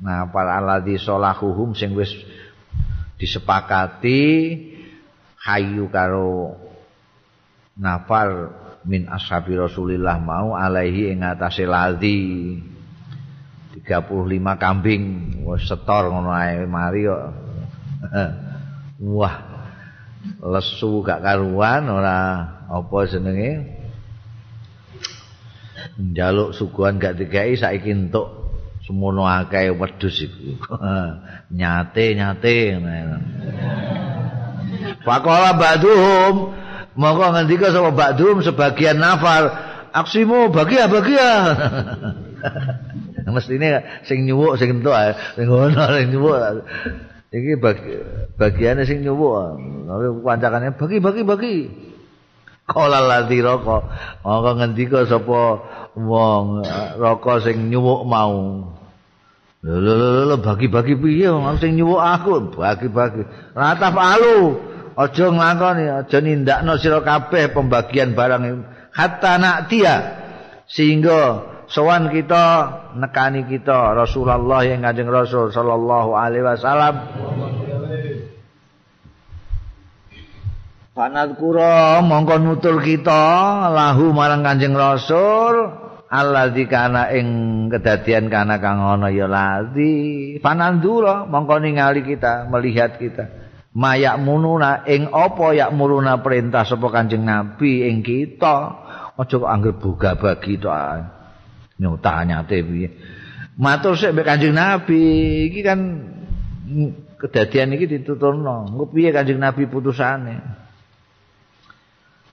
Nah, para aladi solahuhum sing wis disepakati hayu karo nafar min ashabi Rasulillah mau alaihi ing atase ladzi 35 kambing. Setor ngono ae mari kok. Wah lesu gak karuan ora. Apa jenenge? Njaluk suguhan gak dikai saiki entuk semono akeh wedhus iku. nyate nyate. Faqala ba'duhum mongko ngendika sama ba'duhum sebagian nafar aksimu bagi ya bagi ya. Mestine sing nyuwuk sing entuk sing ngono sing nyuwuk. Iki bagi, bagiane sing nyuwuk. Tapi kancane bagi bagi bagi. Kala lati roko. Mongko ngendika sapa wong roko sing nyuwuk mau. Lho bagi-bagi piye wong sing nyuwuk aku bagi-bagi. Rataf alu. Aja nglakoni, aja nindakno sira kabeh pembagian barang hatta nak dia sehingga sowan kita nekani kita Rasulullah yang Kanjeng Rasul sallallahu alaihi wasallam. Panadkura mongko nutur kita lahu marang Kanjeng Rasul alladzi kana ing kedadian kana kang ana ya ladzi panandura mongko ningali kita melihat kita. Mayak mununa ing apa yak muruna perintah sapa kanjeng nabi ing kita? Aja kok anggere buga bagi to nyotanyate piye? Matur sik mek kanjeng nabi. Iki kan kedadian iki dituturno. Piye kanjeng nabi putusane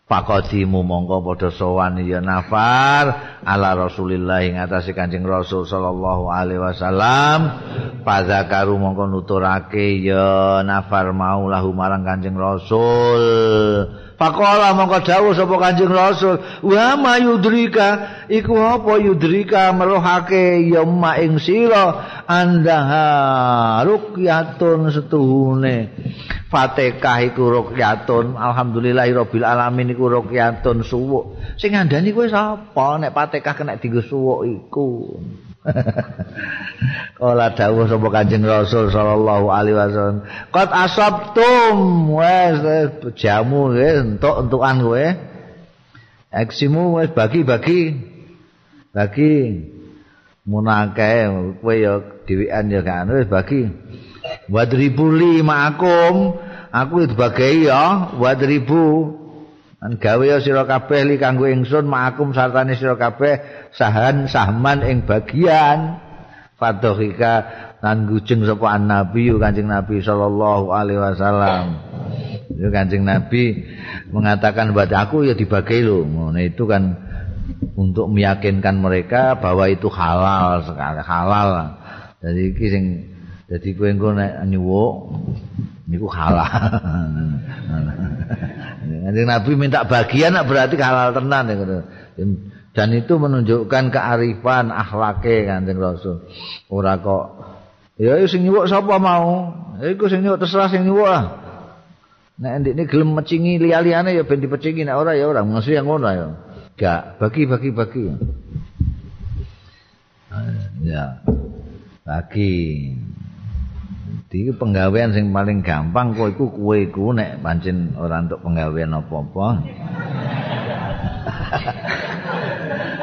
Pakodimu mongko padha sowan. Ya nafar ala Rasulillah ing atase Kanjeng Rasul sallallahu alaihi wasallam pazakaru mongko nuturake ya nafar mau lahu marang Kanjeng Rasul Pakola mongko dawuh sapa Kanjeng Rasul, "Wa ma yudrika iku apa yudrika merohake ya ma ing sira andaha ruqyatun setuhune." Fatihah iku ruqyatun, alhamdulillahirabbil alamin iku ruqyatun suwuk. Sing ngandani kowe sapa nek Fatihah kena dienggo suwuk iku? Kala dawuh sapa Kanjeng Rasul sallallahu alaihi wasallam, "Qad asabtum wes jamu wis entuk-entukan kowe." Eksimu wis bagi-bagi. Bagi munake kowe ya dhewean ya kan wis bagi. Wadribuli ma'akum, aku dibagi ya wadribu An gawe sira kabeh li kanggo ingsun ma'akum sartane sira kabeh sahan sahman ing bagian. Fadhika lan gujeng sapa nabi kanjeng nabi sallallahu alaihi wasallam. Itu kanjeng nabi mengatakan buat aku ya dibagi lo nah, itu kan untuk meyakinkan mereka bahwa itu halal sekali halal. Jadi iki sing jadi kowe engko nek nyuwuk niku halal Kanjeng Nabi minta bagian berarti halal tenan. Dan itu menunjukkan kearifan akhlake Kanjeng Rasul. Ora kok ya sing nyuwuk sapa mau? Iku sing nyuwuk terserah sing nyuwuk lah. Nek ndikne gelem mecingi liya-liyane ya ben dipecingi nek ora ya ora mesti yang ngono ya. Gak bagi-bagi bagi. Ya. Bagi. Di penggawean sing paling gampang kok iku kowe iku nek pancen ora entuk penggawean apa-apa.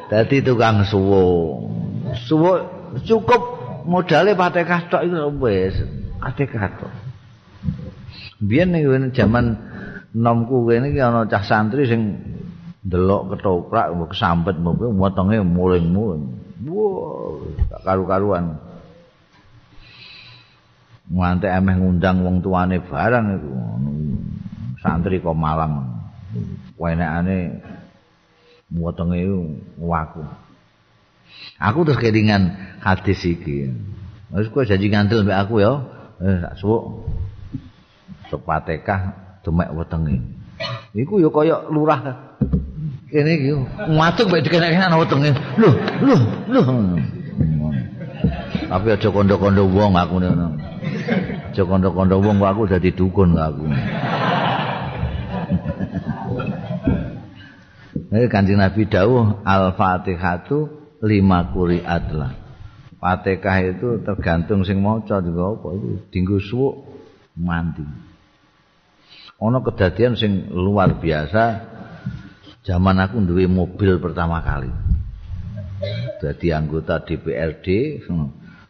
Dadi tukang suwo. Suwo cukup modale patekah tok iku wis patekah tok. Biyen ning jaman nomku kene iki ana cah santri sing delok ketoprak kesambet mbok wetenge muling-muling. Wah, karu-karuan. Ngantek emeh ngundang wong tuane barang iku santri kok malang. Wenekane wetenge waku. Aku terus kelingan hadis iki. Wis kowe janji ngandel mbek aku ya. Eh sak suwuk. Sepatekah demek wetenge. Iku ya kaya lurah kene iki ngatuk mbek dikenek-kenek wetenge. Lho lho lho tapi aja kondo-kondo wong aku ngono aja kondo-kondo wong aku dadi dukun aku Ini kanjeng Nabi dawuh Al-Fatihatu lima kuri adlah. Fatihah itu tergantung sing maca juga apa itu dinggo suwuk mandi. Ono kedadian sing luar biasa zaman aku duwe mobil pertama kali. Jadi anggota DPRD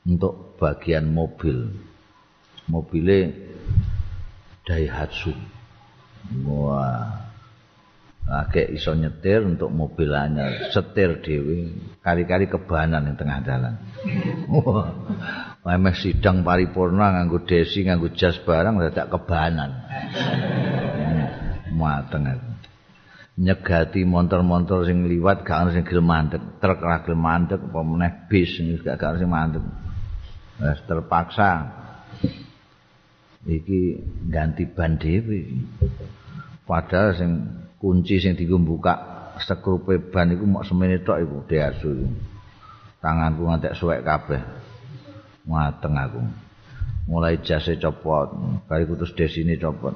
untuk bagian mobil. Mobilnya Daihatsu. Wah. Agak iso nyetir untuk mobil anyar, setir dewi, kari-kari kebanan yang tengah jalan. Wah, sidang paripurna nganggo desi, nganggo jas barang, tidak kebanan. Mateng aku. Nyegati motor-motor sing liwat, gak harus yang gelem mandek, truk lah gelem mandek, apa meneh bis, gak harus yang mandek. Terpaksa iki ganti ban dhewe. Padahal sing kunci sing dibuka sekrupe ban iku mok semene tok iku diasu. Tanganku ngantek suwek kabeh. mateng aku mulai jase copot bariku terus desine copot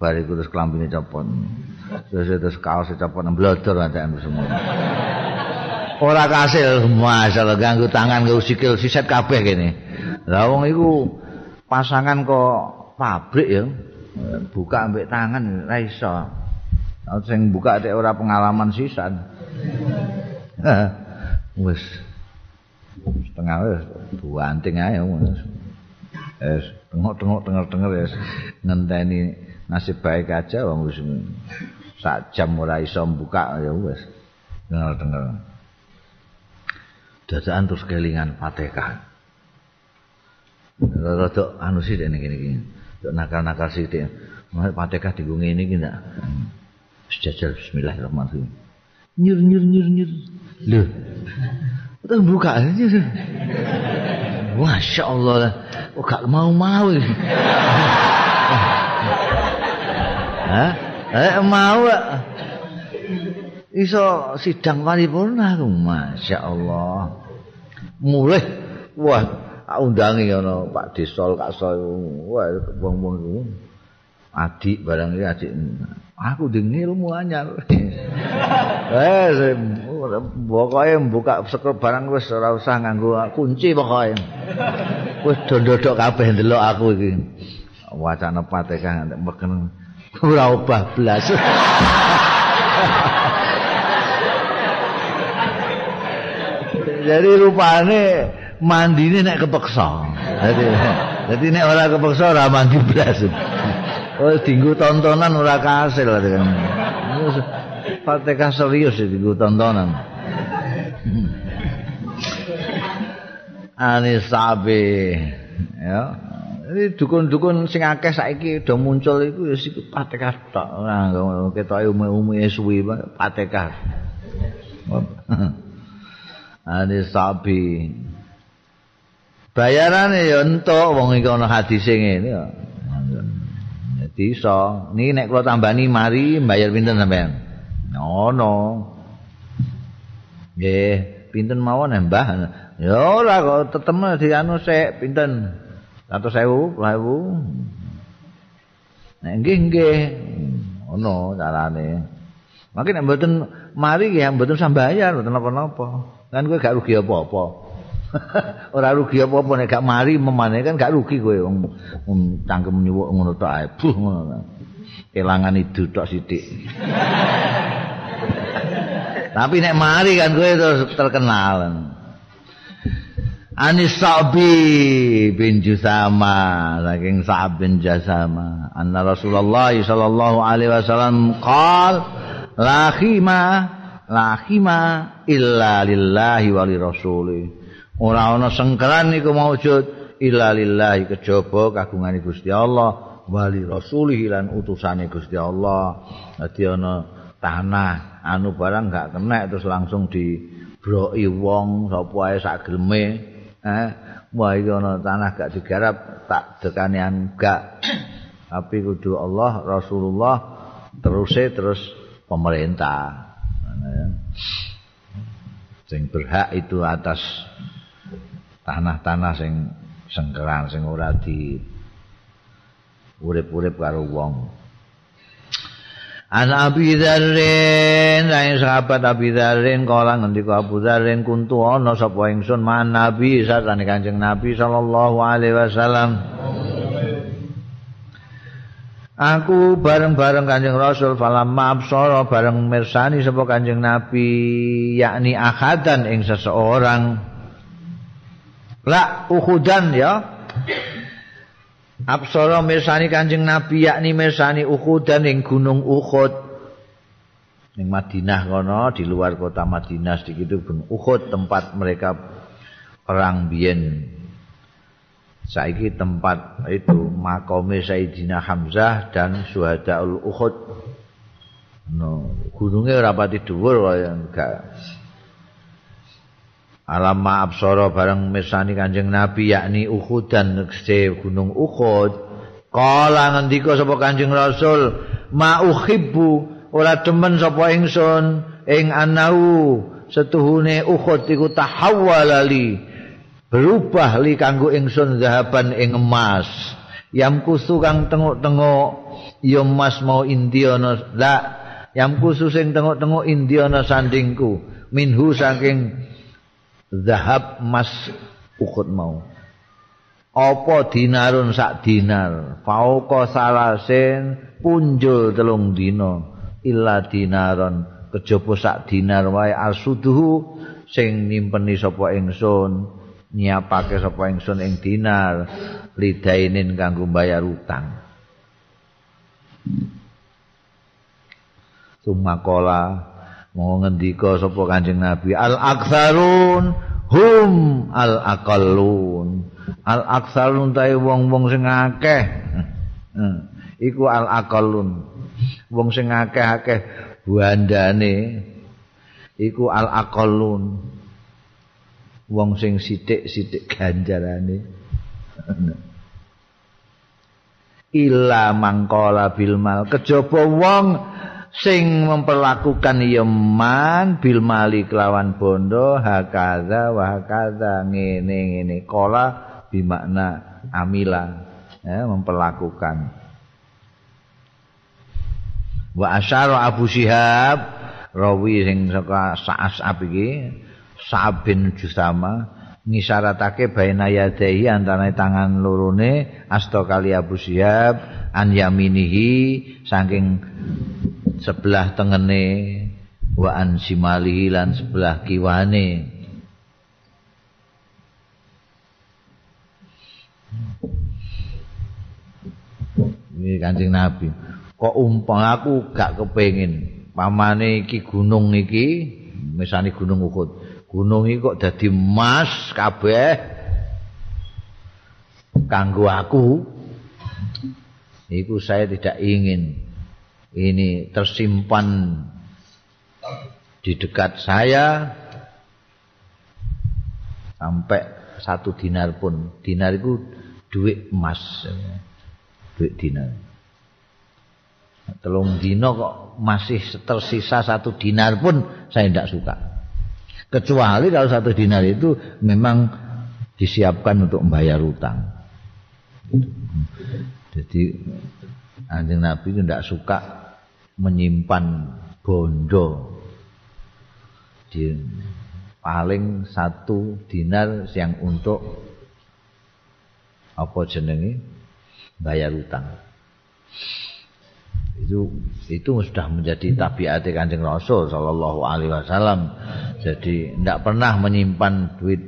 bariku terus klambine copot terus terus kaos copot blodor antekan semua ora kasil masalah ganggu tangan ganggu sikil siset kabeh kene lah wong iku pasangan kok pabrik ya? Buka ambek tangan ra iso. Sing buka tek ora pengalaman sisan. Wis. Setengah wis buanting ae wis. Es tengok-tengok tenger-tenger ya ngenteni nasib baik aja wong wis sak jam ora iso buka ya wis. Denger-denger dadakan terus kelingan Fatihah rada anu sih dene kene iki nakal-nakal sithik Fatihah digo ngene iki ndak sejajal bismillahirrahmanirrahim nyur nyur nyur nyur lho Kita buka. Masya Allah lah. Oh, gak mau-mau. Hah? Eh, mau. Iso sidang paripurna aku. Masya Allah. Mulai. Wah, undangi ono Pak Desol, Kak Soy. Wah, wong-wong adik barang ini adik. Aku dengi ilmu anyar. Eh pokoknya buka sekel barang wis ora usah nganggo kunci pokoknya. Wis dodok kabeh ndelok aku iki. Wacana pateka nek meken. Ora obah blas. Jadi rupane mandine nek kepeksa jadi jadi nek ora kepeksa ora mandi blas Oh, dinggu tontonan ora kasil kan. Fatihah serius iki dinggu tontonan. Ani sabe. Ya. Ini dukun-dukun sing akeh saiki udah muncul iku ya sik Fatihah tok. Ora ketoke ume-ume suwi Fatihah. Ani sabe. Bayarane ya entuk wong iki ana hadise ngene ya. Iso. Niki nek kula tambani mari bayar pinten sampean? Ono. Nggih, pinten mawon Mbah? Ya ora kok teteme di anu sik pinten? 100.000, 100.000. Nek nggih nggih. Ono carane. Mungkin nek mboten mari ya mboten sambayar, mboten apa-apa. Kan kowe gak rugi apa-apa. ora rugi apa-apa nek gak mari memane kan gak rugi kowe wong cangkem nyuwuk ngono tok ae. Buh ngono kelangan itu tok sithik. Tapi nek mari kan kowe terus terkenal Anis Sa'bi bin Jusama saking Sa'ab bin Jusama. Anna Rasulullah sallallahu alaihi wasallam qal la khima la khima illa lillahi wa li rasulih ora ana sengkeran niku maujud. Illa lillahi kejaba kagungan Gusti Allah wali rasulih lan utusane Gusti Allah. Dadi ana tanah anu barang gak kena terus langsung dibroki wong sapa ae sak geleme. Eh wah iki ana tanah gak digarap tak dekanian gak. Tapi kudu Allah Rasulullah terus terus pemerintah. Sing berhak itu atas tanah-tanah sing sengkeran sing ora di urip-urip karo wong. An Abi Dzarrin, saing sahabat Abi Dzarrin kala ngendika Abu Dzarrin kuntu ana sapa ingsun man Nabi satane Kanjeng Nabi sallallahu alaihi wasallam. Aku bareng-bareng Kanjeng Rasul falam mabsara bareng mirsani sapa Kanjeng Nabi yakni akhadan ing seseorang La Uhudan ya. Absara mirsani Kanjeng Nabi yakni mirsani Uhudan ing Gunung Uhud. Ning Madinah kono di luar kota Madinah sedikit Gunung Uhud tempat mereka perang biyen. Saiki tempat itu makome Sayyidina Hamzah dan Syuhadaul Uhud. No, gunungnya rapati dhuwur kaya enggak Alama absara bareng mirsani Kanjeng Nabi yakni Uhud dan gunung Uhud. Kala ngendika sapa Kanjeng Rasul, "Ma uhibbu ora demen sapa ingsun ing anau setuhune Uhud iku tahawwalali berubah li kanggo ingsun zahaban ing emas yam kusu kang tenguk-tenguk ya emas mau indiana la yam kusu sing tenguk-tenguk indiana sandingku minhu saking zahab emas ukut mau. Apa dinarun sak dinar? Fauqa salasin punjul telung dina. Illa dinaron. Kejaba sak dinar wae asuduhu sing nimpeni sapa ingsun nyiapake sapa ingsun ing dinar lidainin kanggo bayar utang. Sumakola mau ngendika sapa Kanjeng Nabi? Al aktsarun hum al aqallun al aksarun tae wong-wong sing akeh. Iku al aqallun wong sing akeh-akeh buandane iku al aqallun wong sing sithik-sithik ganjarane. Illa mangkola bil mal. Kejaba wong sing memperlakukan yeman bil mali kelawan bondo hakaza wa hakaza ngene ngene. Kola bimakna amila ya, memperlakukan. Wa asyara Abu Syihab rawi sing saka Sa'asab iki Sa'ab bin Jusama ngisyaratake baina yadaihi antara tangan lorone asta kali Abu Syihab an yaminihi saking sebelah tengene wa an simalihi lan sebelah kiwane Ini kancing Nabi. Kok umpang aku gak kepengin pamane iki gunung iki, misalnya gunung Uhud. Gunung iki kok dadi emas kabeh. Kanggo aku. Iku saya tidak ingin ini tersimpan di dekat saya sampai satu dinar pun. Dinar itu duit emas. duit dinar. Telung dino kok masih tersisa satu dinar pun saya tidak suka. Kecuali kalau satu dinar itu memang disiapkan untuk membayar utang. Jadi anjing Nabi itu tidak suka menyimpan bondo di paling satu dinar yang untuk apa jenenge bayar utang. Itu itu sudah menjadi tabiat Kanjeng Rasul sallallahu alaihi wasallam. Jadi tidak pernah menyimpan duit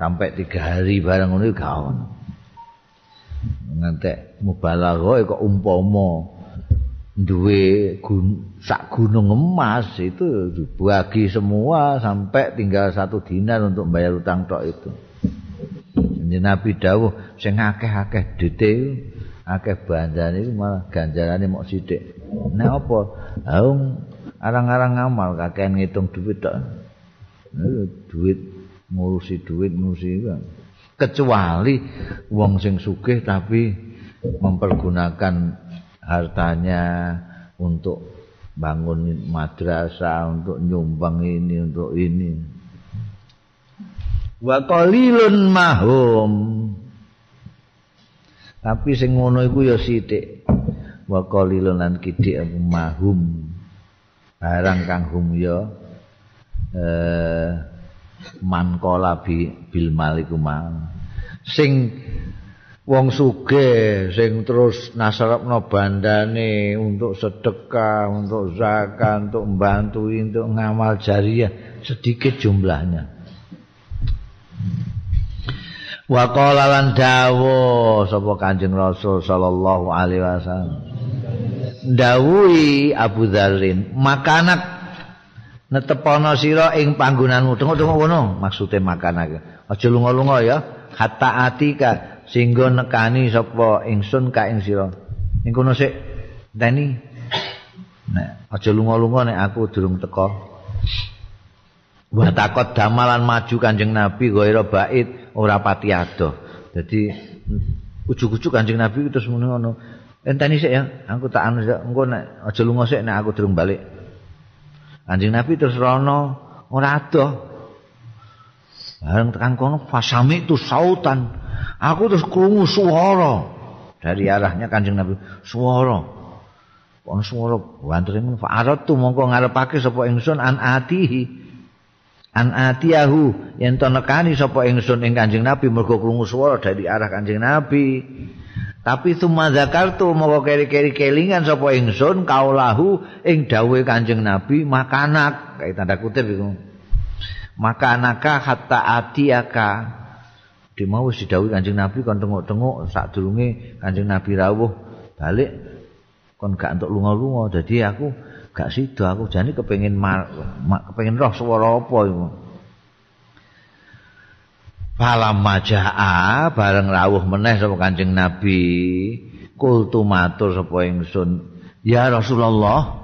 sampai tiga hari barang ngono gak ono. Ngantek mubalagha kok umpama duwe gun, sak gunung emas itu dibagi semua sampai tinggal satu dinar untuk bayar utang tok itu. Jadi Nabi dawuh sing akeh-akeh detail akeh bandane iku malah ganjarane mok sithik. Nek apa? Haung arang-arang ngamal kakean ngitung duit tok. duit ngurusi duit ngurusi kan. Kecuali wong sing sugih tapi mempergunakan hartanya untuk bangun madrasah, untuk nyumbang ini, untuk ini. Wa qalilun mahum. tapi sing ngono iku ya sithik wa qalilun lan kidik mahum barang kang hum ya eh man bi, bil maliku sing wong sugih sing terus nasrapno bandane untuk sedekah untuk zakat untuk membantu untuk ngamal jariah sedikit jumlahnya Wa qala lan dawu sapa Kanjeng Rasul sallallahu alaihi wasallam. Dawuhi Abu Dzarrin, makanak netepono sira ing panggonanmu. Tengok-tengok ngono, maksude makanak. Aja lunga-lunga ya, hatta atika sehingga nekani sapa ingsun ka ing sira. Ning kono sik teni. Nek aja lunga-lunga nek aku durung teko. Wa takot damalan maju Kanjeng Nabi ghaira bait ora pati adoh. Dadi ujug-ujug Kanjeng Nabi terus muni ngono. Enteni sik ya, aku tak anu engko nek aja lunga sik nek aku durung balik. Kanjeng Nabi terus rono ora adoh. bareng tekan kono fasami tu sautan aku terus krungu suara dari arahnya kanjeng nabi suara kon suara wantre men fa'arat tu mongko ngarepake sapa ingsun an atihi an atiyahu yen to nekani sapa ingsun ing kanjeng nabi mergo krungu suara dari arah kanjeng nabi Tapi summa zakartu moko keri-keri kelingan sapa ingsun kaulahu ing dawuhe Kanjeng Nabi makanak kayak tanda kutip iku. Makanaka hatta atiaka. Di mau wis didhawuhi Kanjeng Nabi kon tengok-tengok sadurunge Kanjeng Nabi rawuh balik kon gak entuk lunga-lunga. Dadi aku gak sida aku jane kepengin kepengin roh swara apa iku. Falam majaa bareng rawuh meneh sapa Kanjeng Nabi. Kultu matur sapa ingsun. Ya Rasulullah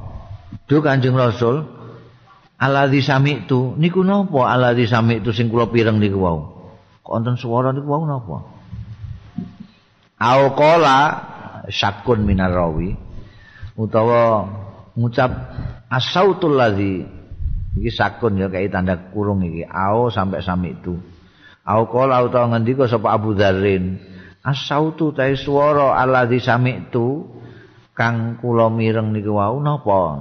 do Kanjeng Rasul aladzi sami'tu. Niku napa aladzi sami'tu sing kula pireng niku wau konten swara niku wau napa au qala syakun minar rawi utawa ngucap asautul ladzi iki sakun ya kayak tanda kurung iki au sampai sami'tu Au qala utawa ngendika sapa Abu Dzarrin, "Asautu ta swara alladzi sami'tu kang kula mireng niku wau napa?"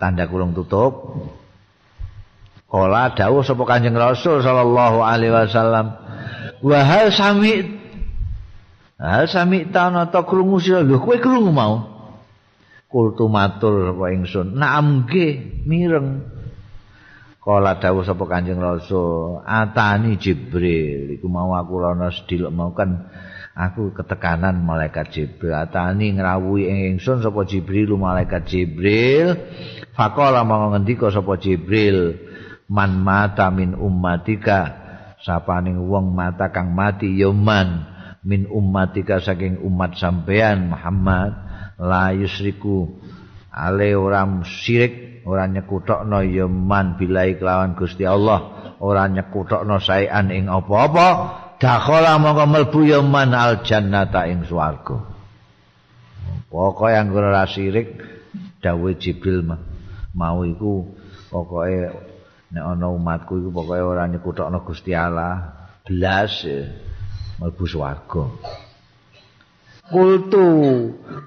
Tanda kurung tutup. Kala dawuh sapa Kanjeng Rasul sallallahu alaihi wasallam, "Wa hal sami' Hal sami' ta ana ta krungu sira? Lho kowe krungu mau?" kultu matur sapa ingsun. Naam nggih mireng. Kala dawuh sapa kanjeng rasul atani jibril iku mau aku rono sediluk mau kan aku ketekanan malaikat jibril. Atani ngrawuhi ingsun sapa jibril malaikat jibril. Faqala mau ngendika sapa jibril man mata min ummatika sapaning wong mata kang mati ya man. Min ummatika saking umat sampean Muhammad. La yusriku ale ora syirik ora nyekutokno ya man bilai kelawan Gusti Allah. Ora nyekutokno saean ing apa-apa. Dakhala mongko mlebu ya man al jannata ing swarga. Pokoke anggere ora syirik dawuh Jibril mau iku pokoke nek ana umatku iku pokoke ora nyekutokno Gusti Allah. Blas mlebu swarga. Kultu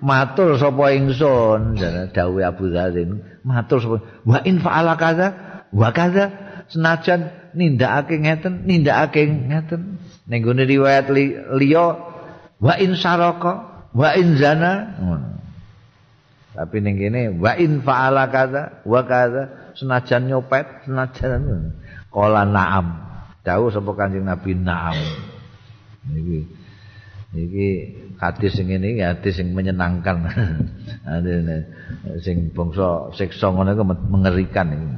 matur sapa ingsun. Dawuh Abu Dzalin matur sapa wa in fa'ala kaza wa kaza. Senajan nindakake ngeten nindakake ngeten. Ning gone riwayat liya wa in saraka wa in zana. Tapi ning kene wa in fa'ala kaza wa kaza senajan nyopet senajan kala na'am. Dawuh sapa kanjeng Nabi na'am. Iki iki hadis sing ngene iki hadis sing menyenangkan. sing bangsa siksa ngono iku mengerikan iki.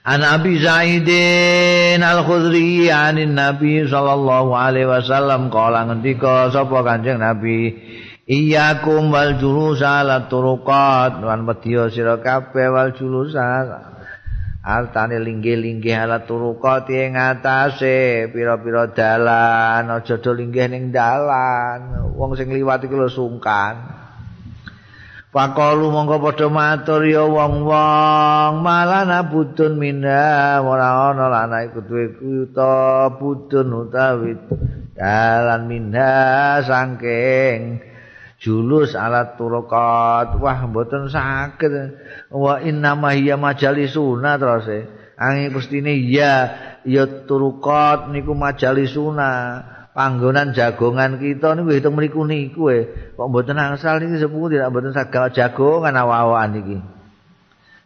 An Abi Zaidin Al-Khudri anin Nabi sallallahu alaihi wasallam kala ngendika sapa Kanjeng Nabi Iyakum wal julusa ala turuqat. Lan wedya sira kabeh wal julusa artane linggih-linggih ala turukati ing atase pira-pira dalan aja do linggih ning dalan. Wong sing liwat iku lho sungkan. Pakalu mongko padha matur ya wong-wong malana budun minha ora ana lan iku duwe kuta budun utawi dalan minha saking julus alat turukat wah mboten sakit wa inna ma hiya majalisuna terus e. Angin pustine ya ya turukat niku majalisuna panggonan jagongan kita niku hitung mriku niku e. Kok mboten angsal niki sepuh tidak mboten saged jagongan awa-awaan iki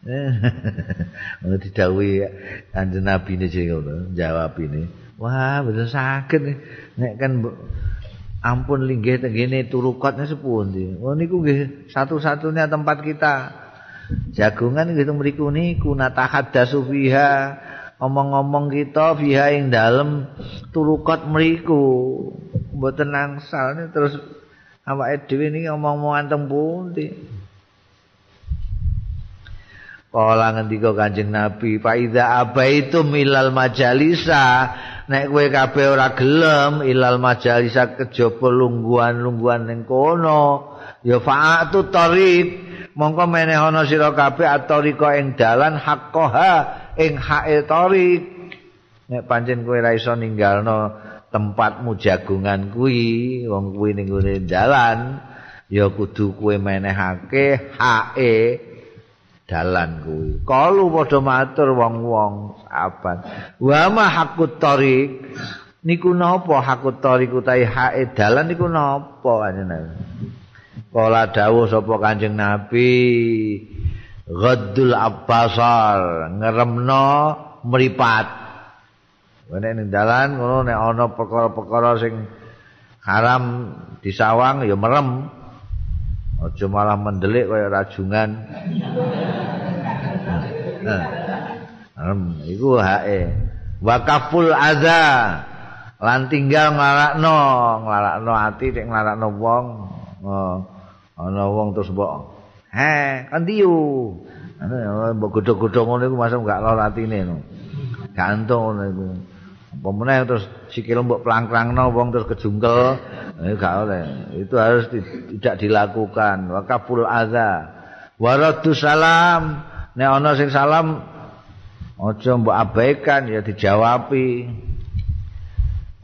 Ono didhawuhi Kanjeng Nabi ne jawab ini. Wah, mboten sakit nek kan ampun linggih tenggene turukotnya sepundi. Oh niku nggih satu-satunya tempat kita. Jagungan gitu mriku niku natahaddasu fiha. Omong-omong kita fiha ing dalem turukot mriku. Mboten nangsal terus awake dhewe niki omong-omongan teng pundi. Kala ngendika Kanjeng Nabi, "Fa idza abaitum ilal majalisa nek kowe kabeh ora gelem ilal majalisa kejaba lungguhan-lungguhan ning kono. Ya fa'atu tariq. Mongko meneh ana sira kabeh atorika ing dalan haqqaha ing hae tariq. Nek pancen kowe ora iso ninggalno tempatmu jagungan kuwi wong kuwi ning dalan ya kudu kowe menehake hae dalan kuwi. Kalu padha matur wong-wong sahabat. Wa ma hakut tariq niku napa hakut tariq utahe hae dalan niku napa kanjeng Kala dawuh sapa Kanjeng Nabi Ghaddul Abbasar ngeremno mripat. Nek ning dalan ngono nek ana perkara-perkara sing haram disawang ya merem. Aja malah mendelik kaya rajungan. Nah, iku hae. Wakaful adza lan tinggal nglarakno, nglarakno ati nek nglarakno wong. Oh, ana wong terus mbok he kandiu. Ana mbok godhog-godhog ngono iku masuk gak lara atine. Gantung ngono iku. Meneh terus sikil mbok plang-plangno wong terus kejungkel. Eh, gak oleh. Itu harus tidak dilakukan. Wakaful adza. Waradu salam. Nek ana sing salam aja mbok abaikan ya dijawabi.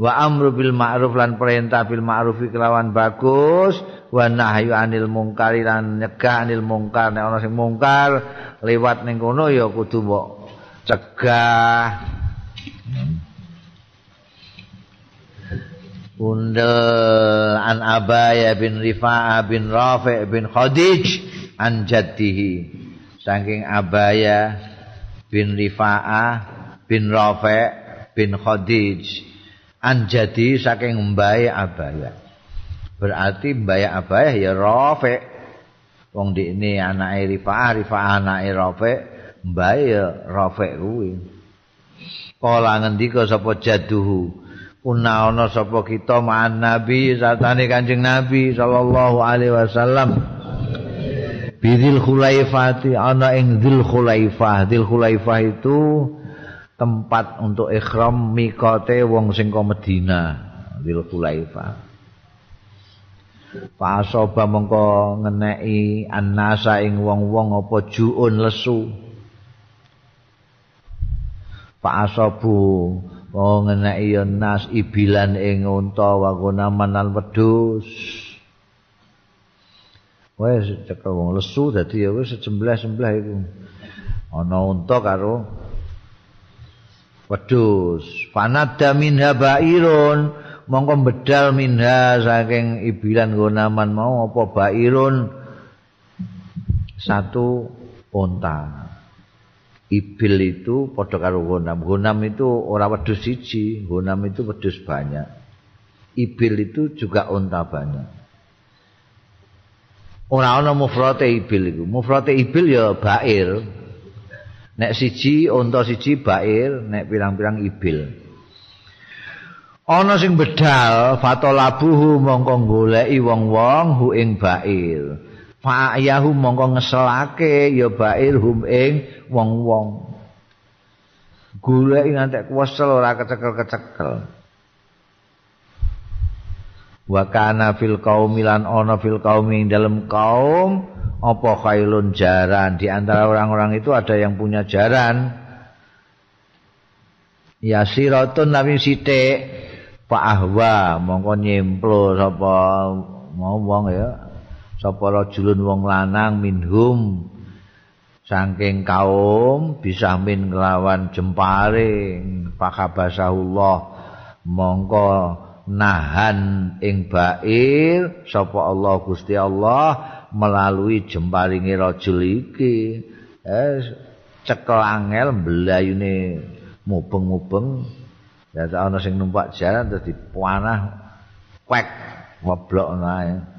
Wa amru bil ma'ruf lan perintah bil ma'ruf kelawan bagus. Wa nahyu anil mungkar lan nyegah anil mungkar. Nek ana sing mungkar lewat ning kono ya kudu mbok cegah. Undel an Abaya bin Rifa'ah bin Rafi' bin Khadij an jaddihi. Saking Abaya bin Rifa'ah bin Rafi' bin Khadij an jaddi saking mbae Abaya. Berarti mbae Abaya ya Rafi'. Wong ini anake Rifa'ah, Rifa'ah anake Rafi', mbae ya Rafi' kuwi. Kala ngendika sapa jadduhu? Kuna ana sapa kita ma'an Nabi satane Kanjeng Nabi sallallahu alaihi wasallam. Bidil Khulaifati ana ing Dzul Khulaifah. Dzul Khulaifah itu tempat untuk ikhram mikote wong sing ka Madinah. Dzul Khulaifah. Pasoba mengko ngeneki annasa ing wong-wong apa juun lesu. Pak Oh ngeneki ya nas ibilan ing unta wa gunaman lan wedhus. Wes cekel wong lesu dadi ya wis sejembleh-sembleh iku. Ana unta karo wedhus. Fanada minha bairun mongko bedal minha saking ibilan gunaman mau apa bairun satu unta. Ibil itu padha karo gonam. Gonam itu ora wedhus siji, gonam itu wedhus banyak. Ibil itu juga unta banyak. Ora ana mufrate ibil iku. Mufrate ibil ya bair. Nek siji unta siji bair, nek pirang-pirang ibil. Ana sing bedal fatolabuhu mongko goleki wong-wong hu ing bair. Fa'yahu mongko ngeselake ya bair hum ing wong-wong. Golek ngantek kuwesel ora kecekel-kecekel. Wa kana fil qaumi lan ana fil qaumi dalam kaum apa khailun jaran di antara orang-orang itu ada yang punya jaran. Ya siratun nabi sithik Pak Ahwa mongko nyemplo sapa mau wong ya sapa rajulun wong lanang minhum? Saking kaum bisa min kelawan jemparing pakabasahullah mongko nahan ing bair. Sapa Allah Gusti Allah melalui jemparinge rajul iki. Eh, cekel angel mblayune mubeng-mubeng. Ya ana sing numpak jalan terus dipanah kwek ngoblok nae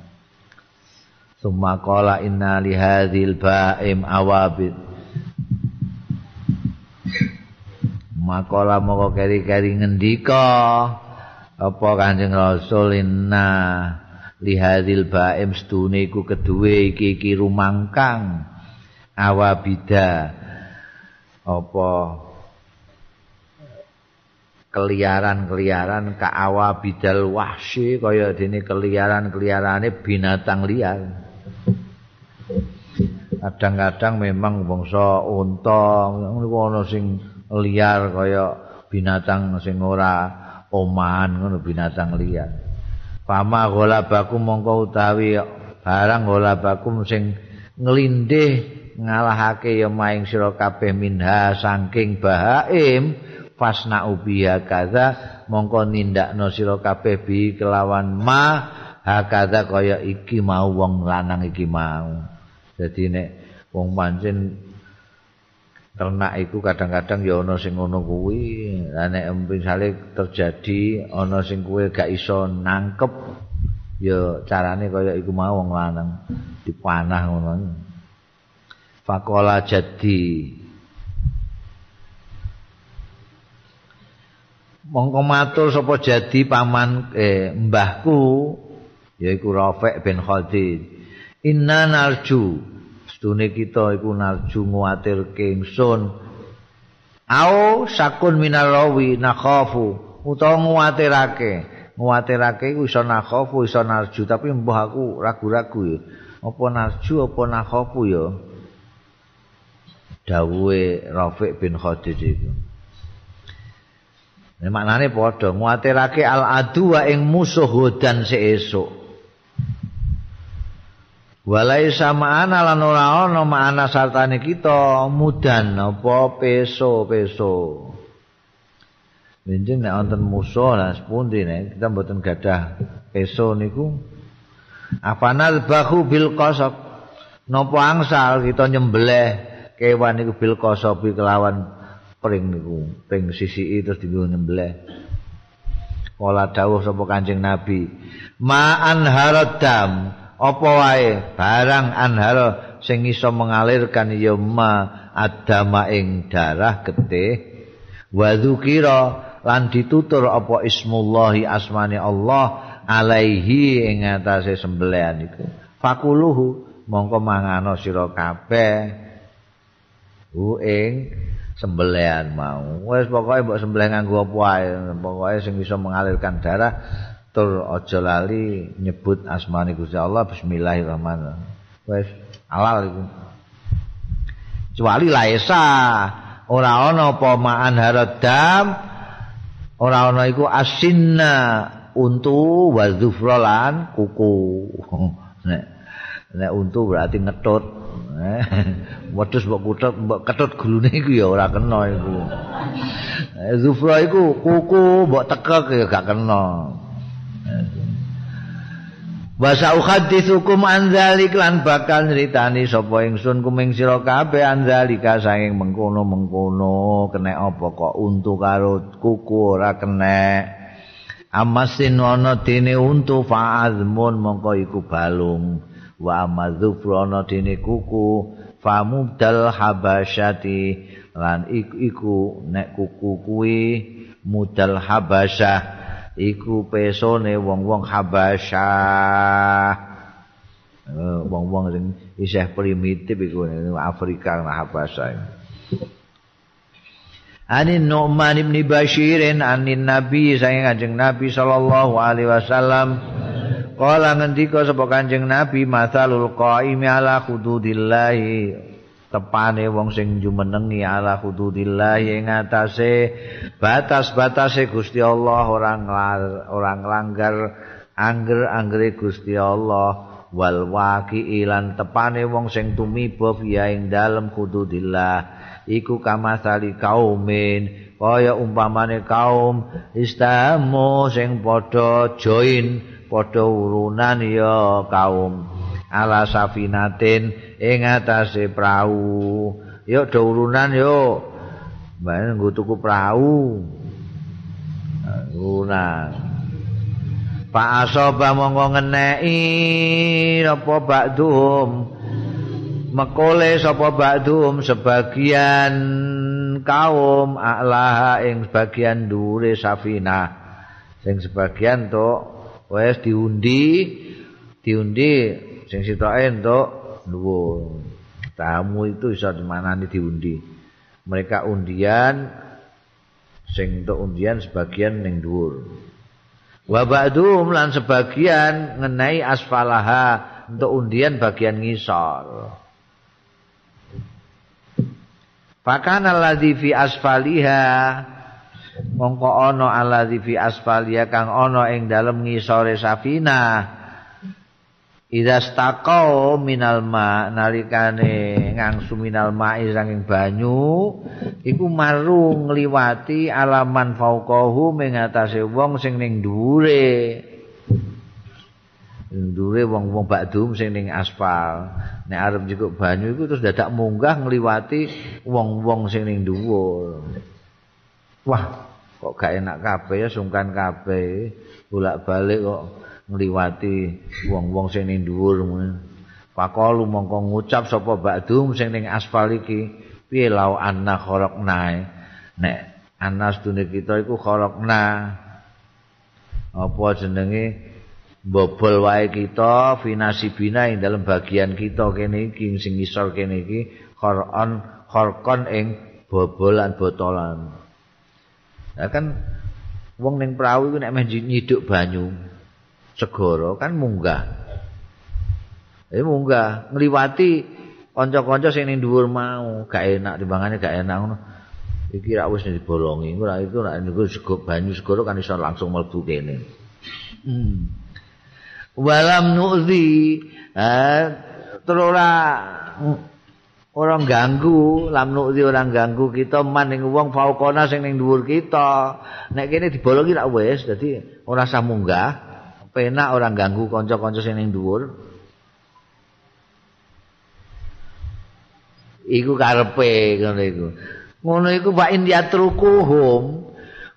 Summa qala inna li hadzal ba'im awabid. Makola moko keri-keri ngendika apa Kanjeng Rasul inna li hadzal ba'im stune iku keduwe iki iki rumangkang awabida. Apa? Keliaran-keliaran kaawa bidal wahsi kaya dene keliaran-keliarane binatang liar kadang-kadang memang bangsa unta niku ana sing liar kaya binatang sing ora oman ngono binatang liar. Pama golabakum mongko utawi barang golabakum sing nglindih ngalahake ya maing sira kabeh minha saking bahaim fasna ubiya kaza mongko nindakno sira kabeh bi kelawan ma hakaza kaya iki mau wong lanang iki mau dadi nek wong pancen ternak iku kadang-kadang ya ana sing ngono kuwi. Lah nek misale terjadi ana sing kuwe gak iso nangkep ya carane kaya iku mau wong lanang dipanah ngono. Fakola jadi. Mongko matur sapa jadi paman eh, mbahku yaiku Rafiq bin Khalid inna narju. Stune kita iku narju nguatir kengsun au sakun minarawi nakhafu. Utawa nguatirake. Nguatirake iku iso nakhafu iso narju. Tapi mbah aku ragu-ragu ya. Apa narju apa nakhafu ya? Dawuhe Rafiq bin Khalid iku. Ini maknanya podo nguatirake al adu wa ing musuh hudan seesuk. Walai sama ana lan ora ana makna sartane kita mudan apa peso peso. Benjing nek wonten musuh lah sepundi nek kita mboten gadah peso niku. Afanal bahu bil qasab. Napa angsal kita nyembelih kewan niku bil qasabi kelawan pring niku pring sisi terus dienggo nyembelih Kala dawuh sapa Kanjeng Nabi ma anharadam apa wae? Barang anhar sing iso mengalirkan ya ma adama ing darah getih. Wa dzukira lan ditutur apa ismullahi asmani Allah alaihi ing atase sembelihan iku. Fakuluhu mongko mangano sira kabeh. Hu ing sembelihan mau. Wes pokoke mbok sembelih nganggo apa wae, pokoke sing bisa mengalirkan darah tur aja lali nyebut asmane Gusti Allah bismillahirrahmanirrahim. Wes halal iku. Kecuali laisa ora ana apa ma'an haradam ora ana iku asinna untu wa zufralan kuku. Nek nek untu berarti ngetut. Wedhus mbok kutut mbok ketut gulune iku ya ora kena iku. Eh, Zufra iku kuku mbok tekek ya gak kena. Wasa ukhadithukum anzalik lan bakal nyritani sapa ingsun kuming sira kabeh anzalika saking mengkono-mengkono kena apa kok untu karo kuku ora kena. Amasin ana dene untu fa'azmun mongko iku balung. wa madzufrana dene kuku famudal habasyati lan iku, iku nek kuku kuwi mudal habasyah iku pesone wong-wong habasyah. Eh, wong-wong sing isih primitif iku Afrika lan habasyah Ani Nu'man ibn Bashirin anin Nabi saya ngajeng Nabi sallallahu alaihi wasallam. Kala ngendika sapa Kanjeng Nabi masalul qaimi ala hududillahi tepane wong sing jumenengi ala hududillahi ing atase. Batas-batase Gusti Allah orang orang langgar angger-anggere Gusti Allah. Wal waqi ilan tepane wong sing tumiba ya ing dalem hududillah. Iku kamasali kaumin. Kaya umpamane kaum istamu sing padha join padha urunan ya kaum ala safinatin ing atase prau. Ya do urunan yo mbane nggo tuku prau. Urunan. Pak Asoba monggo ngeneki apa bakdum mekole sapa bakdum sebagian kaum alah ing sebagian dure safina. Sing sebagian tok wes diundi diundi sing sitoke entuk dhuwur tamu itu iso dimanani diundi. Mereka undian sing untuk undian sebagian ning dhuwur. Wa ba'dhum lan sebagian ngenai asfalaha untuk undian bagian ngisor. Fakana alladzi fi asfaliha mongko ana alladzi fi asfaliha kang ana ing dalem ngisore safina Ida staqau minal ma nalikane ngangsu minal ma saking banyu iku maru ngliwati alaman fauqahu mengatasi wong sing ning dhuwure. Dhuwure wong-wong bakdum sing ning aspal. Nek arep njukuk banyu iku terus dadak munggah ngliwati wong-wong sing ning dhuwur. Wah kok gak enak kabeh ya sungkan kabeh. Bolak-balik kok ngliwati wong-wong sing ning dhuwur Pakolu mongko ngucap sapa bakdum sing ning aspal iki piye lau anna kharaqna nek anas dunia kita iku kharaqna apa jenenge? Bobol wae kita finasibina ing dalam bagian kita kene iki sing ngisor kene iki khoron khorkon ing bobolan botolan. Ya kan wong ning perahu iku nek nyiduk banyu segara kan munggah. Eh munggah ngliwati kanca-kanca sing ning dhuwur mau gak enak timbangane gak enak ngono. Iki ra wis dibolongi ora iku nek niku banyu segara kan iso langsung mlebu kene. Hmm. walam nu'zi eh, orang ganggu lam nu'zi orang ganggu kita man ning wong faukona sing ning dhuwur kita. Nek kene dibolongi tak wis dadi ora usah munggah penak orang ganggu kanca-kanca sing ning dhuwur. Iku karepe ngono iku. Ngono iku wa in yatrukuhum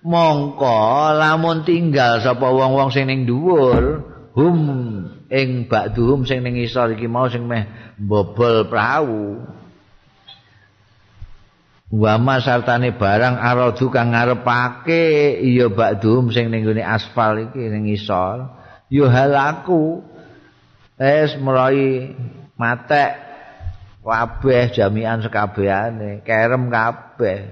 mongko lamun tinggal sapa wong-wong sing ning dhuwur hum ing ba'duhum sing ning isor iki mau sing meh bobol prau. Wa masartane barang aradu kang ngarepake iya ba'duhum sing ning gone aspal iki ning isor yo halaku es mulai matek kabeh jami'an sekabehane kerem kabeh.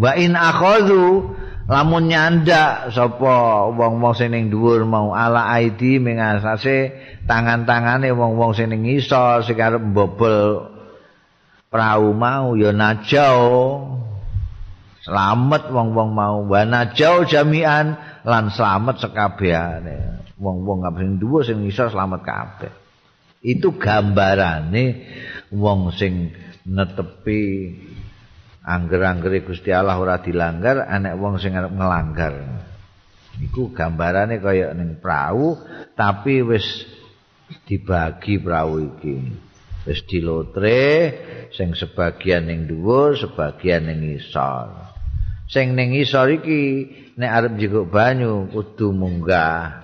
Wa in akhadhu lamun nyandak sapa wong-wong sing ning dhuwur mau ala aidi mengasase tangan-tangane wong-wong sing ning ngisor sing arep mbobol prau mau ya najau selamat wong-wong mau. Wa najau jami'an lan selamat sekabehane wong-wong kabeh sing dhuwur sing ngisor selamat kabeh. Itu gambarane wong sing netepi angger-anggere Gusti Allah ora dilanggar anek wong sing arep ngelanggar. Iku gambarane kaya ning prau tapi wis dibagi prau iki. Wis dilotre sing sebagian ning dhuwur sebagian ning isor sing ning isor iki nek arep njikuk banyu kudu munggah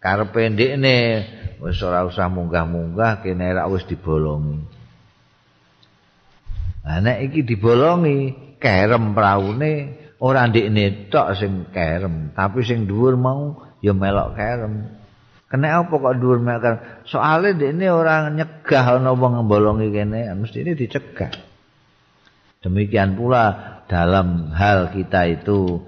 karepe ndekne wis ora usah munggah-munggah kene ra wis dibolongi Anak iki dibolongi kerem praune ora ndekne tok sing kerem, tapi sing dhuwur mau ya melok kerem. Kena apa kok dhuwur melok kerem? Soale ndekne ora nyegah ana wong mbolongi kene, mesti ini dicegah. Demikian pula dalam hal kita itu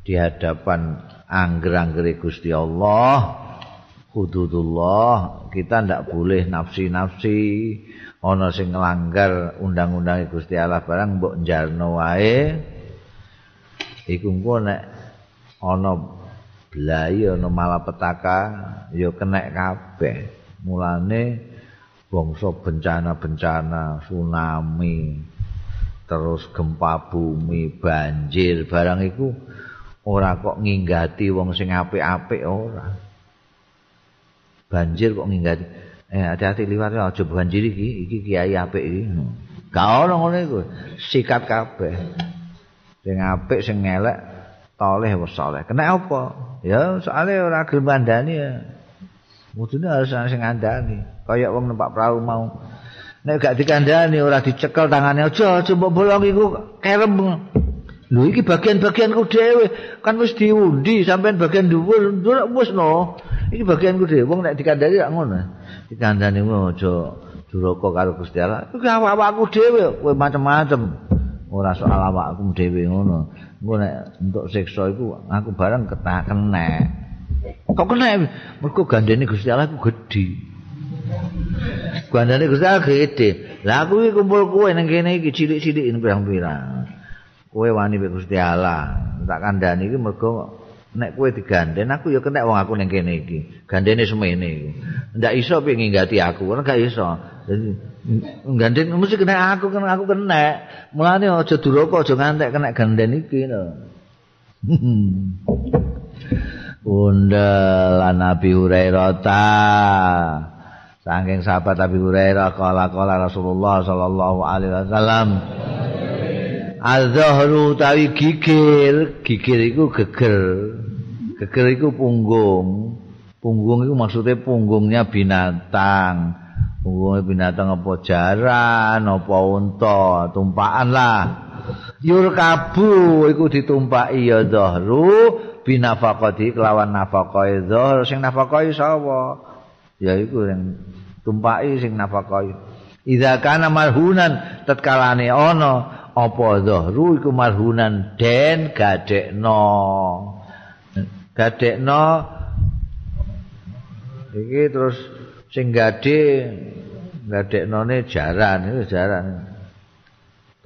di hadapan angger-anggere Gusti Allah, hududullah, kita ndak boleh nafsi-nafsi, ana sing nglanggar undang-undang Gusti Allah barang mbok njarno wae iku engko nek ana blai ana malapetaka ya kenek kabeh. Mulane bangsa bencana-bencana tsunami terus gempa bumi banjir barang iku ora kok nginggati wong sing apik-apik ora banjir kok nginggati Eh hati-hati liwat aja banjir iki, iki kiai apik iki. Gak ono ngene iku. Sikat kabeh. Sing apik sing elek toleh wis saleh. Kena apa? Ya soalnya ora gelem ya. Mudune harus sing ngandani. Kayak wong numpak perahu mau. Nek gak dikandani ora dicekel tangane aja coba bolong iku kerem. Lho iki bagian-bagianku dhewe kan wis diundi sampean bagian dhuwur wis no. Iki bagianku dhewe wong nek dikandani gak ngono. dikandani aja duraka karo Gusti Allah iku awakku dhewe kowe macem-macem ora soal awakku dhewe ngono engko nek entuk siksa iku aku bareng ketak kenek kok kena mergo gandene Gusti Allah iku gedhi gandene Gusti Allah gedhe lah aku iki kumpul kowe nang kene iki cilik-cilik pirang-pirang. Kowe wani be Gusti Allah. Tak kandhani iki mergo nek kowe digandhen aku ya kenek wong aku ning kene iki. Gandene semene iki ndak iso piye nginggati aku ora gak iso. Dadi gandhen mesti kenek aku kenek aku kenek. Mulane aja duraka aja ngantek kenek gandhen iki lho. Bunda lan Nabi Hurairah saking sahabat Nabi Hurairah kala kala Rasulullah sallallahu alaihi wasallam Al-Zahru tawi gigir, gigir iku geger. Geger iku punggung. Punggung iku maksudnya punggungnya binatang. Punggungnya binatang apa jaran, apa unta, tumpaan lah. Yur kabu iku ditumpaki ya Zahru binafaqati kelawan nafaqai Zahru sing nafaqai sapa? Ya iku sing tumpaki sing nafaqai. Idza kana marhunan tatkalane ana apa zahru iku marhunan? Den gadekno. Gadekno iki terus sing gade gadeknone jaran itu jaran.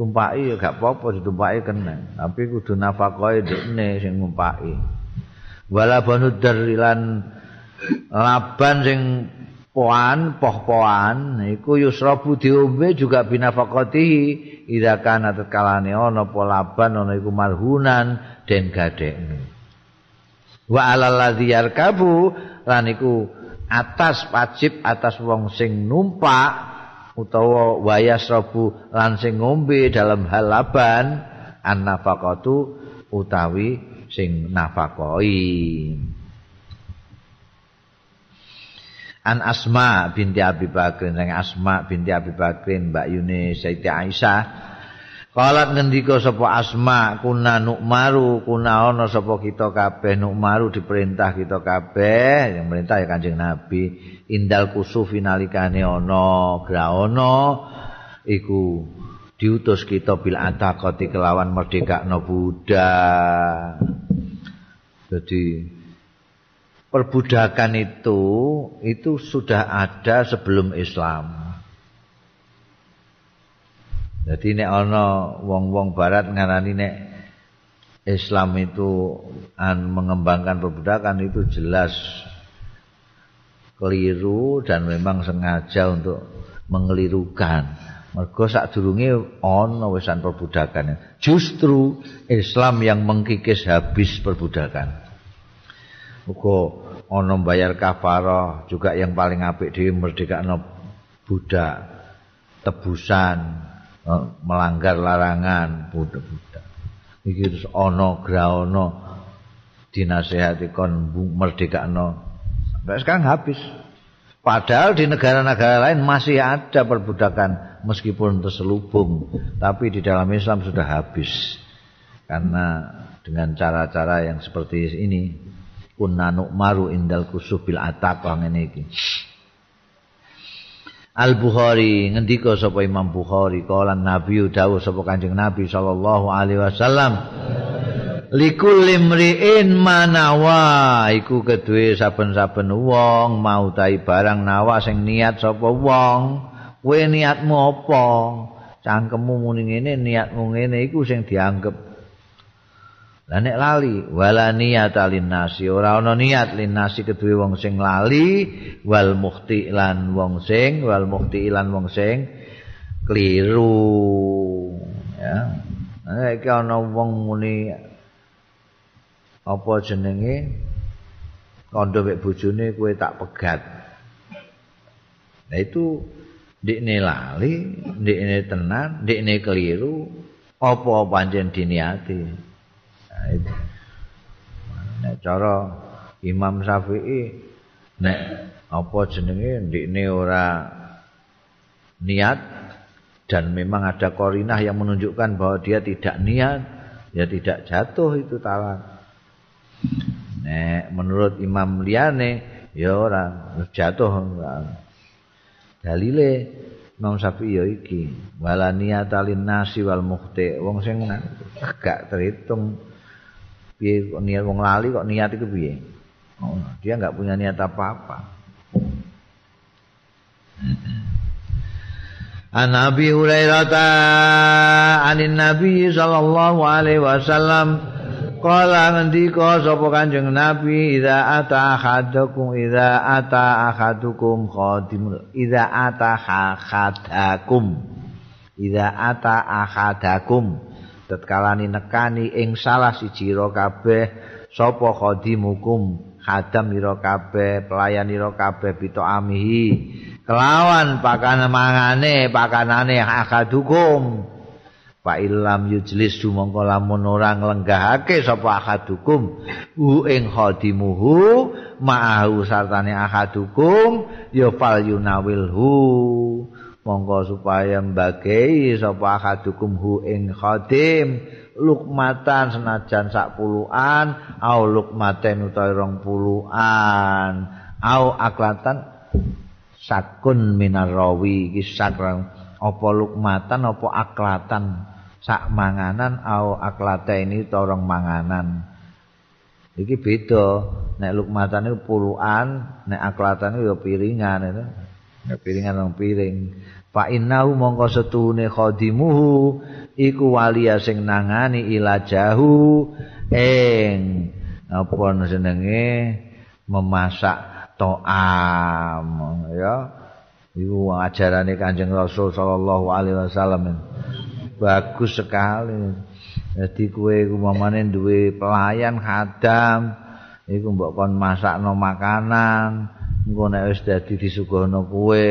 Tumpaki ya gak apa-apa ditumpaki kena. Tapi kudu nafakoi dekne sing ngumpaki. Wala banu darilan laban sing poan poh-poan iku yusrabu diombe juga binafaqati ida kana tetkalane ana polaban ana iku marhunan den gadekne. Wa alal ladzi yarkabu lan iku atas wajib atas wong sing numpak utawa wayasrabu lan sing ngombe dalam hal laban an nafaqatu utawi sing nafakoi An Asma binti Abi Bakrin. Yang Asma binti Abi Bakrin Mbak Yuni Sayyidi Aisyah. Kalat ngendika sapa Asma kuna nukmaru kuna ana sapa kita kabeh? Nukmaru diperintah kita kabeh. Yang perintah ya Kanjeng Nabi indal kusufi nalikane ana graana iku diutus kita bil ataqati kelawan merdekakno budak jadi perbudakan itu itu sudah ada sebelum Islam. Jadi nek ana wong-wong barat ngarani nek Islam itu an mengembangkan perbudakan itu jelas keliru dan memang sengaja untuk mengelirukan. Mergo sadurunge ana wisan perbudakan. Justru Islam yang mengkikis habis perbudakan. Muga ana bayar kafarah juga yang paling apik dhewe merdekakno budak tebusan eh, melanggar larangan budak-budak. Iki terus ana graana dinasehati kon merdekakno. Sampai sekarang habis. Padahal di negara-negara lain masih ada perbudakan meskipun terselubung, tapi di dalam Islam sudah habis. Karena dengan cara-cara yang seperti ini kunna nu'maru indal kusuf bil ataqah ngene iki. Al Bukhari ngendika sapa Imam Bukhari kala Nabi dawuh sapa Kanjeng Nabi sallallahu alaihi wasallam Likul limriin manawa iku kedue saben-saben wong mau tai barang nawa sing niat sapa wong kowe niatmu apa? Cangkemmu muni ngene niatmu ngene iku sing dianggep Lah nek lali wala niat nasi ora ana niat nasi kedue wong sing lali wal mukhti lan wong sing wal mukhti lan wong sing kliru ya. Nek ana wong muni apa jenenge? Kandha mek bojone kowe tak pegat. Nah itu ndikne lali ndikne tenan ndikne keliru apa pancen diniati nek cara Imam Syafi'i nek apa jenenge ndikne ora niat dan memang ada korinah yang menunjukkan bahwa dia tidak niat ya tidak jatuh itu talak nek menurut Imam liyane ya ora jatuh dalile Imam Syafi'i ya iki wala niyata nasi wal mukhti. Wong sing gak terhitung piye niat wong lali kok niat itu piye? Oh, dia enggak punya niat apa-apa. An Nabi Hurairah anin Nabi sallallahu alaihi wasallam qala ngendika sapa Kanjeng Nabi idza ata ahadukum idza ata ahadukum khadim idza ata ahadukum idza ata ahadukum tetkalani nekani ing salah siji ro kabeh. Sapa khadimukum khadam ira kabeh pelayan ira kabeh bito amihi. Kelawan pakan mangane pakanane akadukum Pak ilam yujlis sumangka lamun ora nglenggahake sapa akadukum hu ing khadimuhu ma'ahu sartane akadukum ya fal yunawilhu monggo supaya mbagei sapa akadukum hu ing khadim. Lukmatan senajan sak puluhan au lukmaten utawa rong puluhan au aklatan sakun minar rawi iki sakran apa lukmatan apa aklatan sak manganan au aklata ini torong manganan. Iki beda. Nek lukmatan itu puluhan nek aklatan ya piringan itu piringan rong piring. Fa innahu mongko setune khadimuhu iku wali sing nangani ilajahu ing apa jenenge? Memasak to'am ya. Iku ajarane Kanjeng Rasul sallallahu alaihi wasallam. Bagus sekali. Jadi kue umamane duwe pelayan khadam iku mbok kon masakno makanan engko nek wis dadi disuguhno kue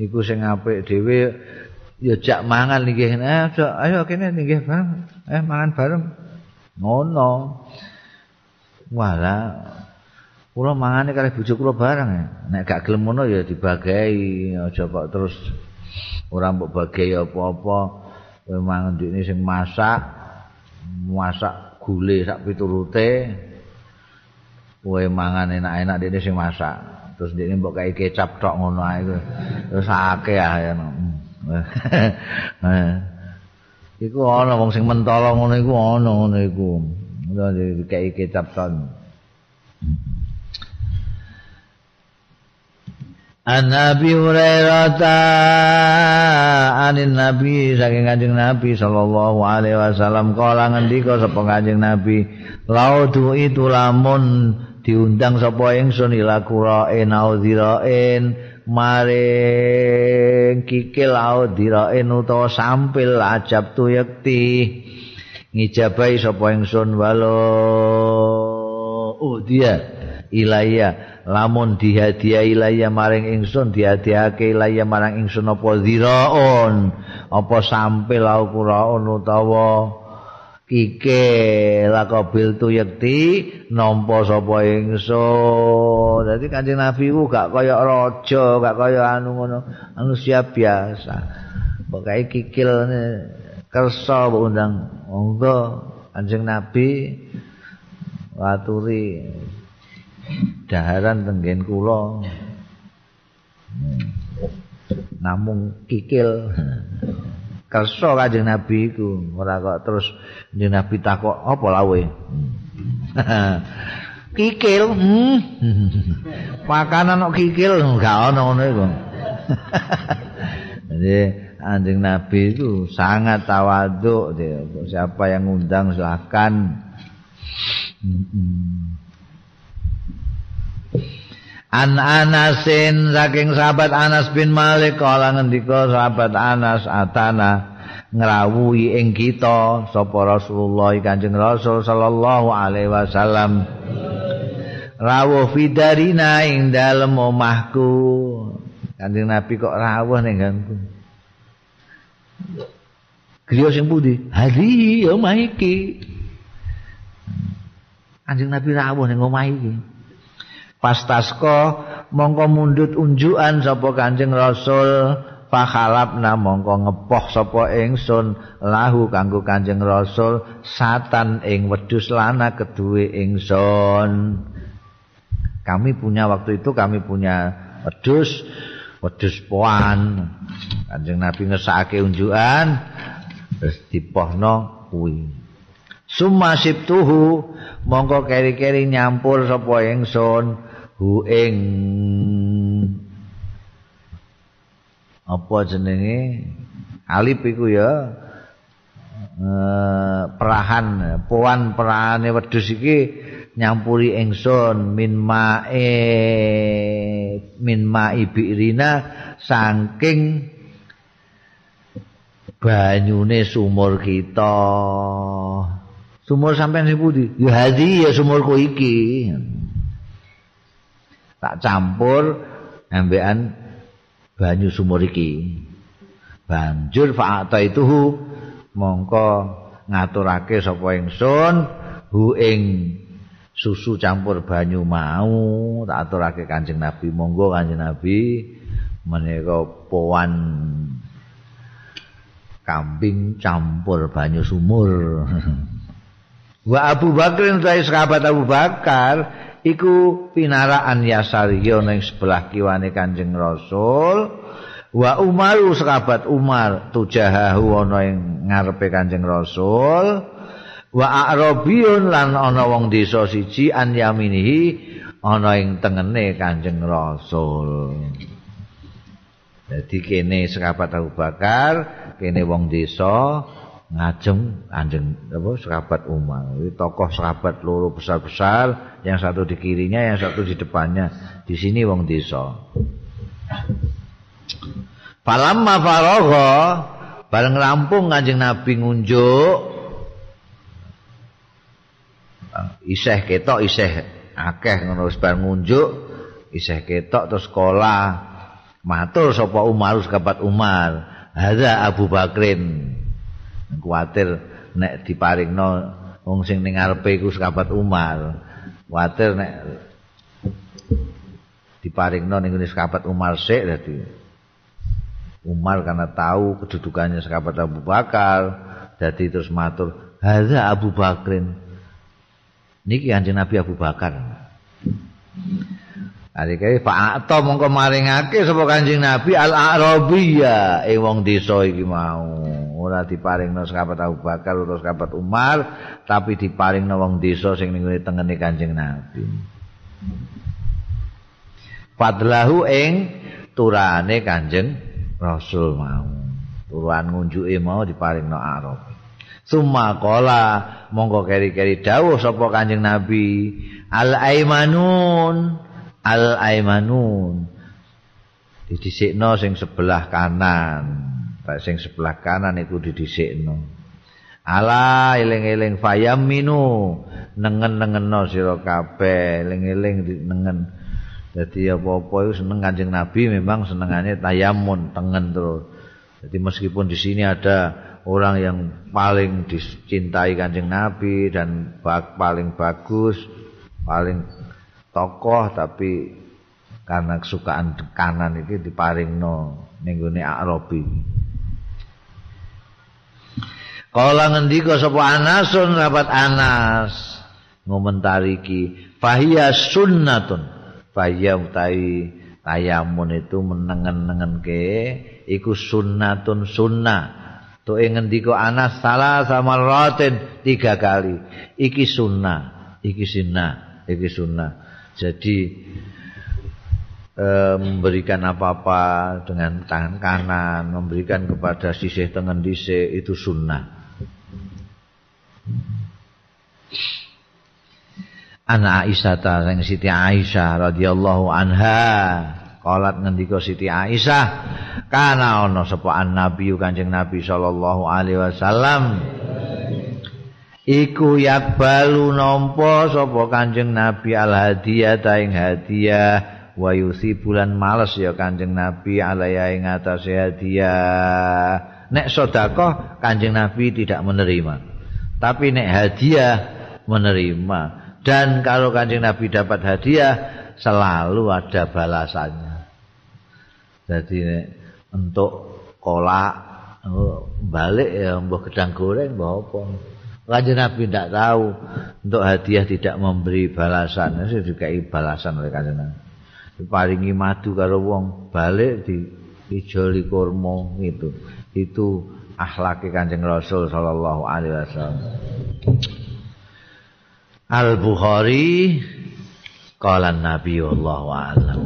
iku sing apik dhewe ya jak mangan nggih eh, ayo kene nggih bareng eh mangan bareng ngono wala kula mangane kali bojo kula bareng ya. Nek gak gelem ngono ya dibagi, aja kok terus ora mbok bagi apa-apa. Kowe mangan ndekne sing masak, masak gule sak piturute. Kowe mangan enak-enak ndekne sing masak. Terus ndekne mbok kae kecap tok ngono ae. Terus akeh ya. Iku ana wong sing mentolo ngono iku ana ngono iku. Iki kecap tok. An Nabi Hurairah anin Nabi saking Kanjeng Nabi sallallahu alaihi wasallam kala ngendika sapa Kanjeng Nabi laudu itu lamun diundang sapa ingsun ila qura'in audhira'in maring kikil audhira'in utawa sampil ajab tu yakti ngijabai sapa ingsun walau oh dia. Ilaiya. Lamun dihadiah ilaya maring ingsun dihadiahake ilaya maring ingsun apa ziraun apa sampil au quraun utawa kike lakabil tu yakti nampa sapa ingsun. Dadi kanjeng nabi ku gak kaya raja gak kaya anu ngono manusia biasa. Pokoke kikil kersa undang. Monggo kanjeng nabi waturi daharan tenggen kula. Namung kikil kersa kanjeng nabi iku. Ora kok terus kanjeng nabi takok apa lawe kikil hmm. makanan kok kikil enggak ono ngono iku. Jadi anjing nabi itu sangat tawaduk siapa yang undang silakan. Hmm. An Anasin saking sahabat Anas bin Malik kala ngendika sahabat Anas atana ngrawuhi ing kita sapa Rasulullah Kanjeng Rasul sallallahu alaihi wasallam rawuh fidarina ing dalem omahku Kanjeng Nabi kok rawuh ning nggonku Griya sing pundi? Hadi omah iki. Kanjeng Nabi rawuh ning omah iki. Pastasko mongko mundut unjukan sapa Kanjeng Rasul fakhalapna mongko ngepoh sapa ingsun lahu kanggo Kanjeng Rasul satan ing wedhus lana keduwe ingsun. Kami punya waktu itu kami punya wedhus wedhus poan. Kanjeng nabi ngesake unjukan terus dipohno kuwi. Summa sibtuhu mongko keri-keri nyampur sapa ingsun hu ing apa jenenge? Alip iku ya. Eh, perahan puan perahane wedhus iki nyampuri ingsun min mae min mai birina saking banyune sumur kita. Sumur sampean sing pundi? Ya hadi ya sumurku iki tak campur ambekan banyu sumur iki. Banjur fa'ata itu mongko ngaturake sapa ingsun hu ing susu campur banyu mau tak aturake Kanjeng Nabi. Monggo Kanjeng Nabi menika powan kambing campur banyu sumur. Wa Abu Bakar utawi sahabat Abu Bakar iku pinaraan yasariyo ning sebelah kiwane Kanjeng Rasul. Wa Umar sahabat Umar tujahahu ana ing ngarepe Kanjeng Rasul. Wa Arabiyun lan ana wong desa siji an yaminihi ana ing tengene Kanjeng Rasul. Jadi kene sahabat Abu Bakar, kene wong desa, ngajeng anjing apa sahabat Umar. Ini tokoh sahabat loro besar-besar yang satu di kirinya yang satu di depannya. Di sini wong desa. Falamma faragha bareng rampung Kanjeng Nabi ngunjuk. Isih ketok isih akeh ngono wis bareng ngunjuk. Isih ketok terus sekolah. Matur sapa Umar sahabat Umar. Hadza Abu Bakrin kuwatir nek diparingno wong sing ning ngarepe iku sahabat Umar. Kuwatir nek diparingno ning sahabat Umar sik dadi Umar karena tahu kedudukannya sahabat Abu Bakar jadi terus matur hadza Abu Bakrin. Niki kanjeng Nabi Abu Bakar. Ari kae fa'ata mongko maringake sapa Kanjeng Nabi al-Arabiyya ing wong desa iki mau. Ora diparingno sahabat Abu Bakar utawa sahabat Umar, tapi diparingno wong desa sing ning tengene Kanjeng Nabi. Fadlahu ing turane Kanjeng Rasul mau. Turuan ngunjuke mau diparingno Arab. Summa qala mongko keri-keri dawuh sapa Kanjeng Nabi al-aimanun al aimanun didhisikno sing sebelah kanan sing sebelah kanan iku didhisikno ala eling-eling fayaminu nengen-nengenno sira kabeh eling-eling nengen. Dadi apa-apa iku seneng Kanjeng Nabi memang senengane tayamun tengen terus. Jadi meskipun di sini ada orang yang paling dicintai Kanjeng Nabi dan paling bagus paling tokoh tapi karena kesukaan kanan iki diparingno ning gone Arabi. Kala ngendika sapa Anasun rapat Anas ngomentari iki fahiya sunnatun. Fahiya utawi tayamun itu menengen-nengen ke iku sunnatun sunnah. Tuh ngendika Anas salah sama rotin tiga kali. Iki sunnah, iki sunnah, iki sunnah. Jadi e, memberikan apa-apa dengan tangan kanan, memberikan kepada sisih tengen dhisik itu sunnah. Anak Aisyah ta sing Siti Aisyah radhiyallahu anha. Qalat ngendika Siti Aisyah kana ana sapa Nabi Kanjeng Nabi sallallahu alaihi wasallam? Iku yakbalu nampa sapa kanjeng nabi al hadiah ing hadiah wa bulan males ya kanjeng nabi alaya ing atase hadiah nek sedekah kanjeng nabi tidak menerima tapi nek hadiah menerima. Dan kalau kanjeng nabi dapat hadiah selalu ada balasannya. Jadi nek untuk kolak oh, balik ya mbah gedang goreng mbah apa? Kanjeng Nabi tidak tahu. Untuk hadiah tidak memberi balasan, itu juga balasan oleh Kanjeng Nabi. diparingi madu karo wong balik di ijoli kurma gitu. Itu akhlaki Kanjeng Rasul sallallahu alaihi wasallam. Al Bukhari qala Nabi wallahu a'lam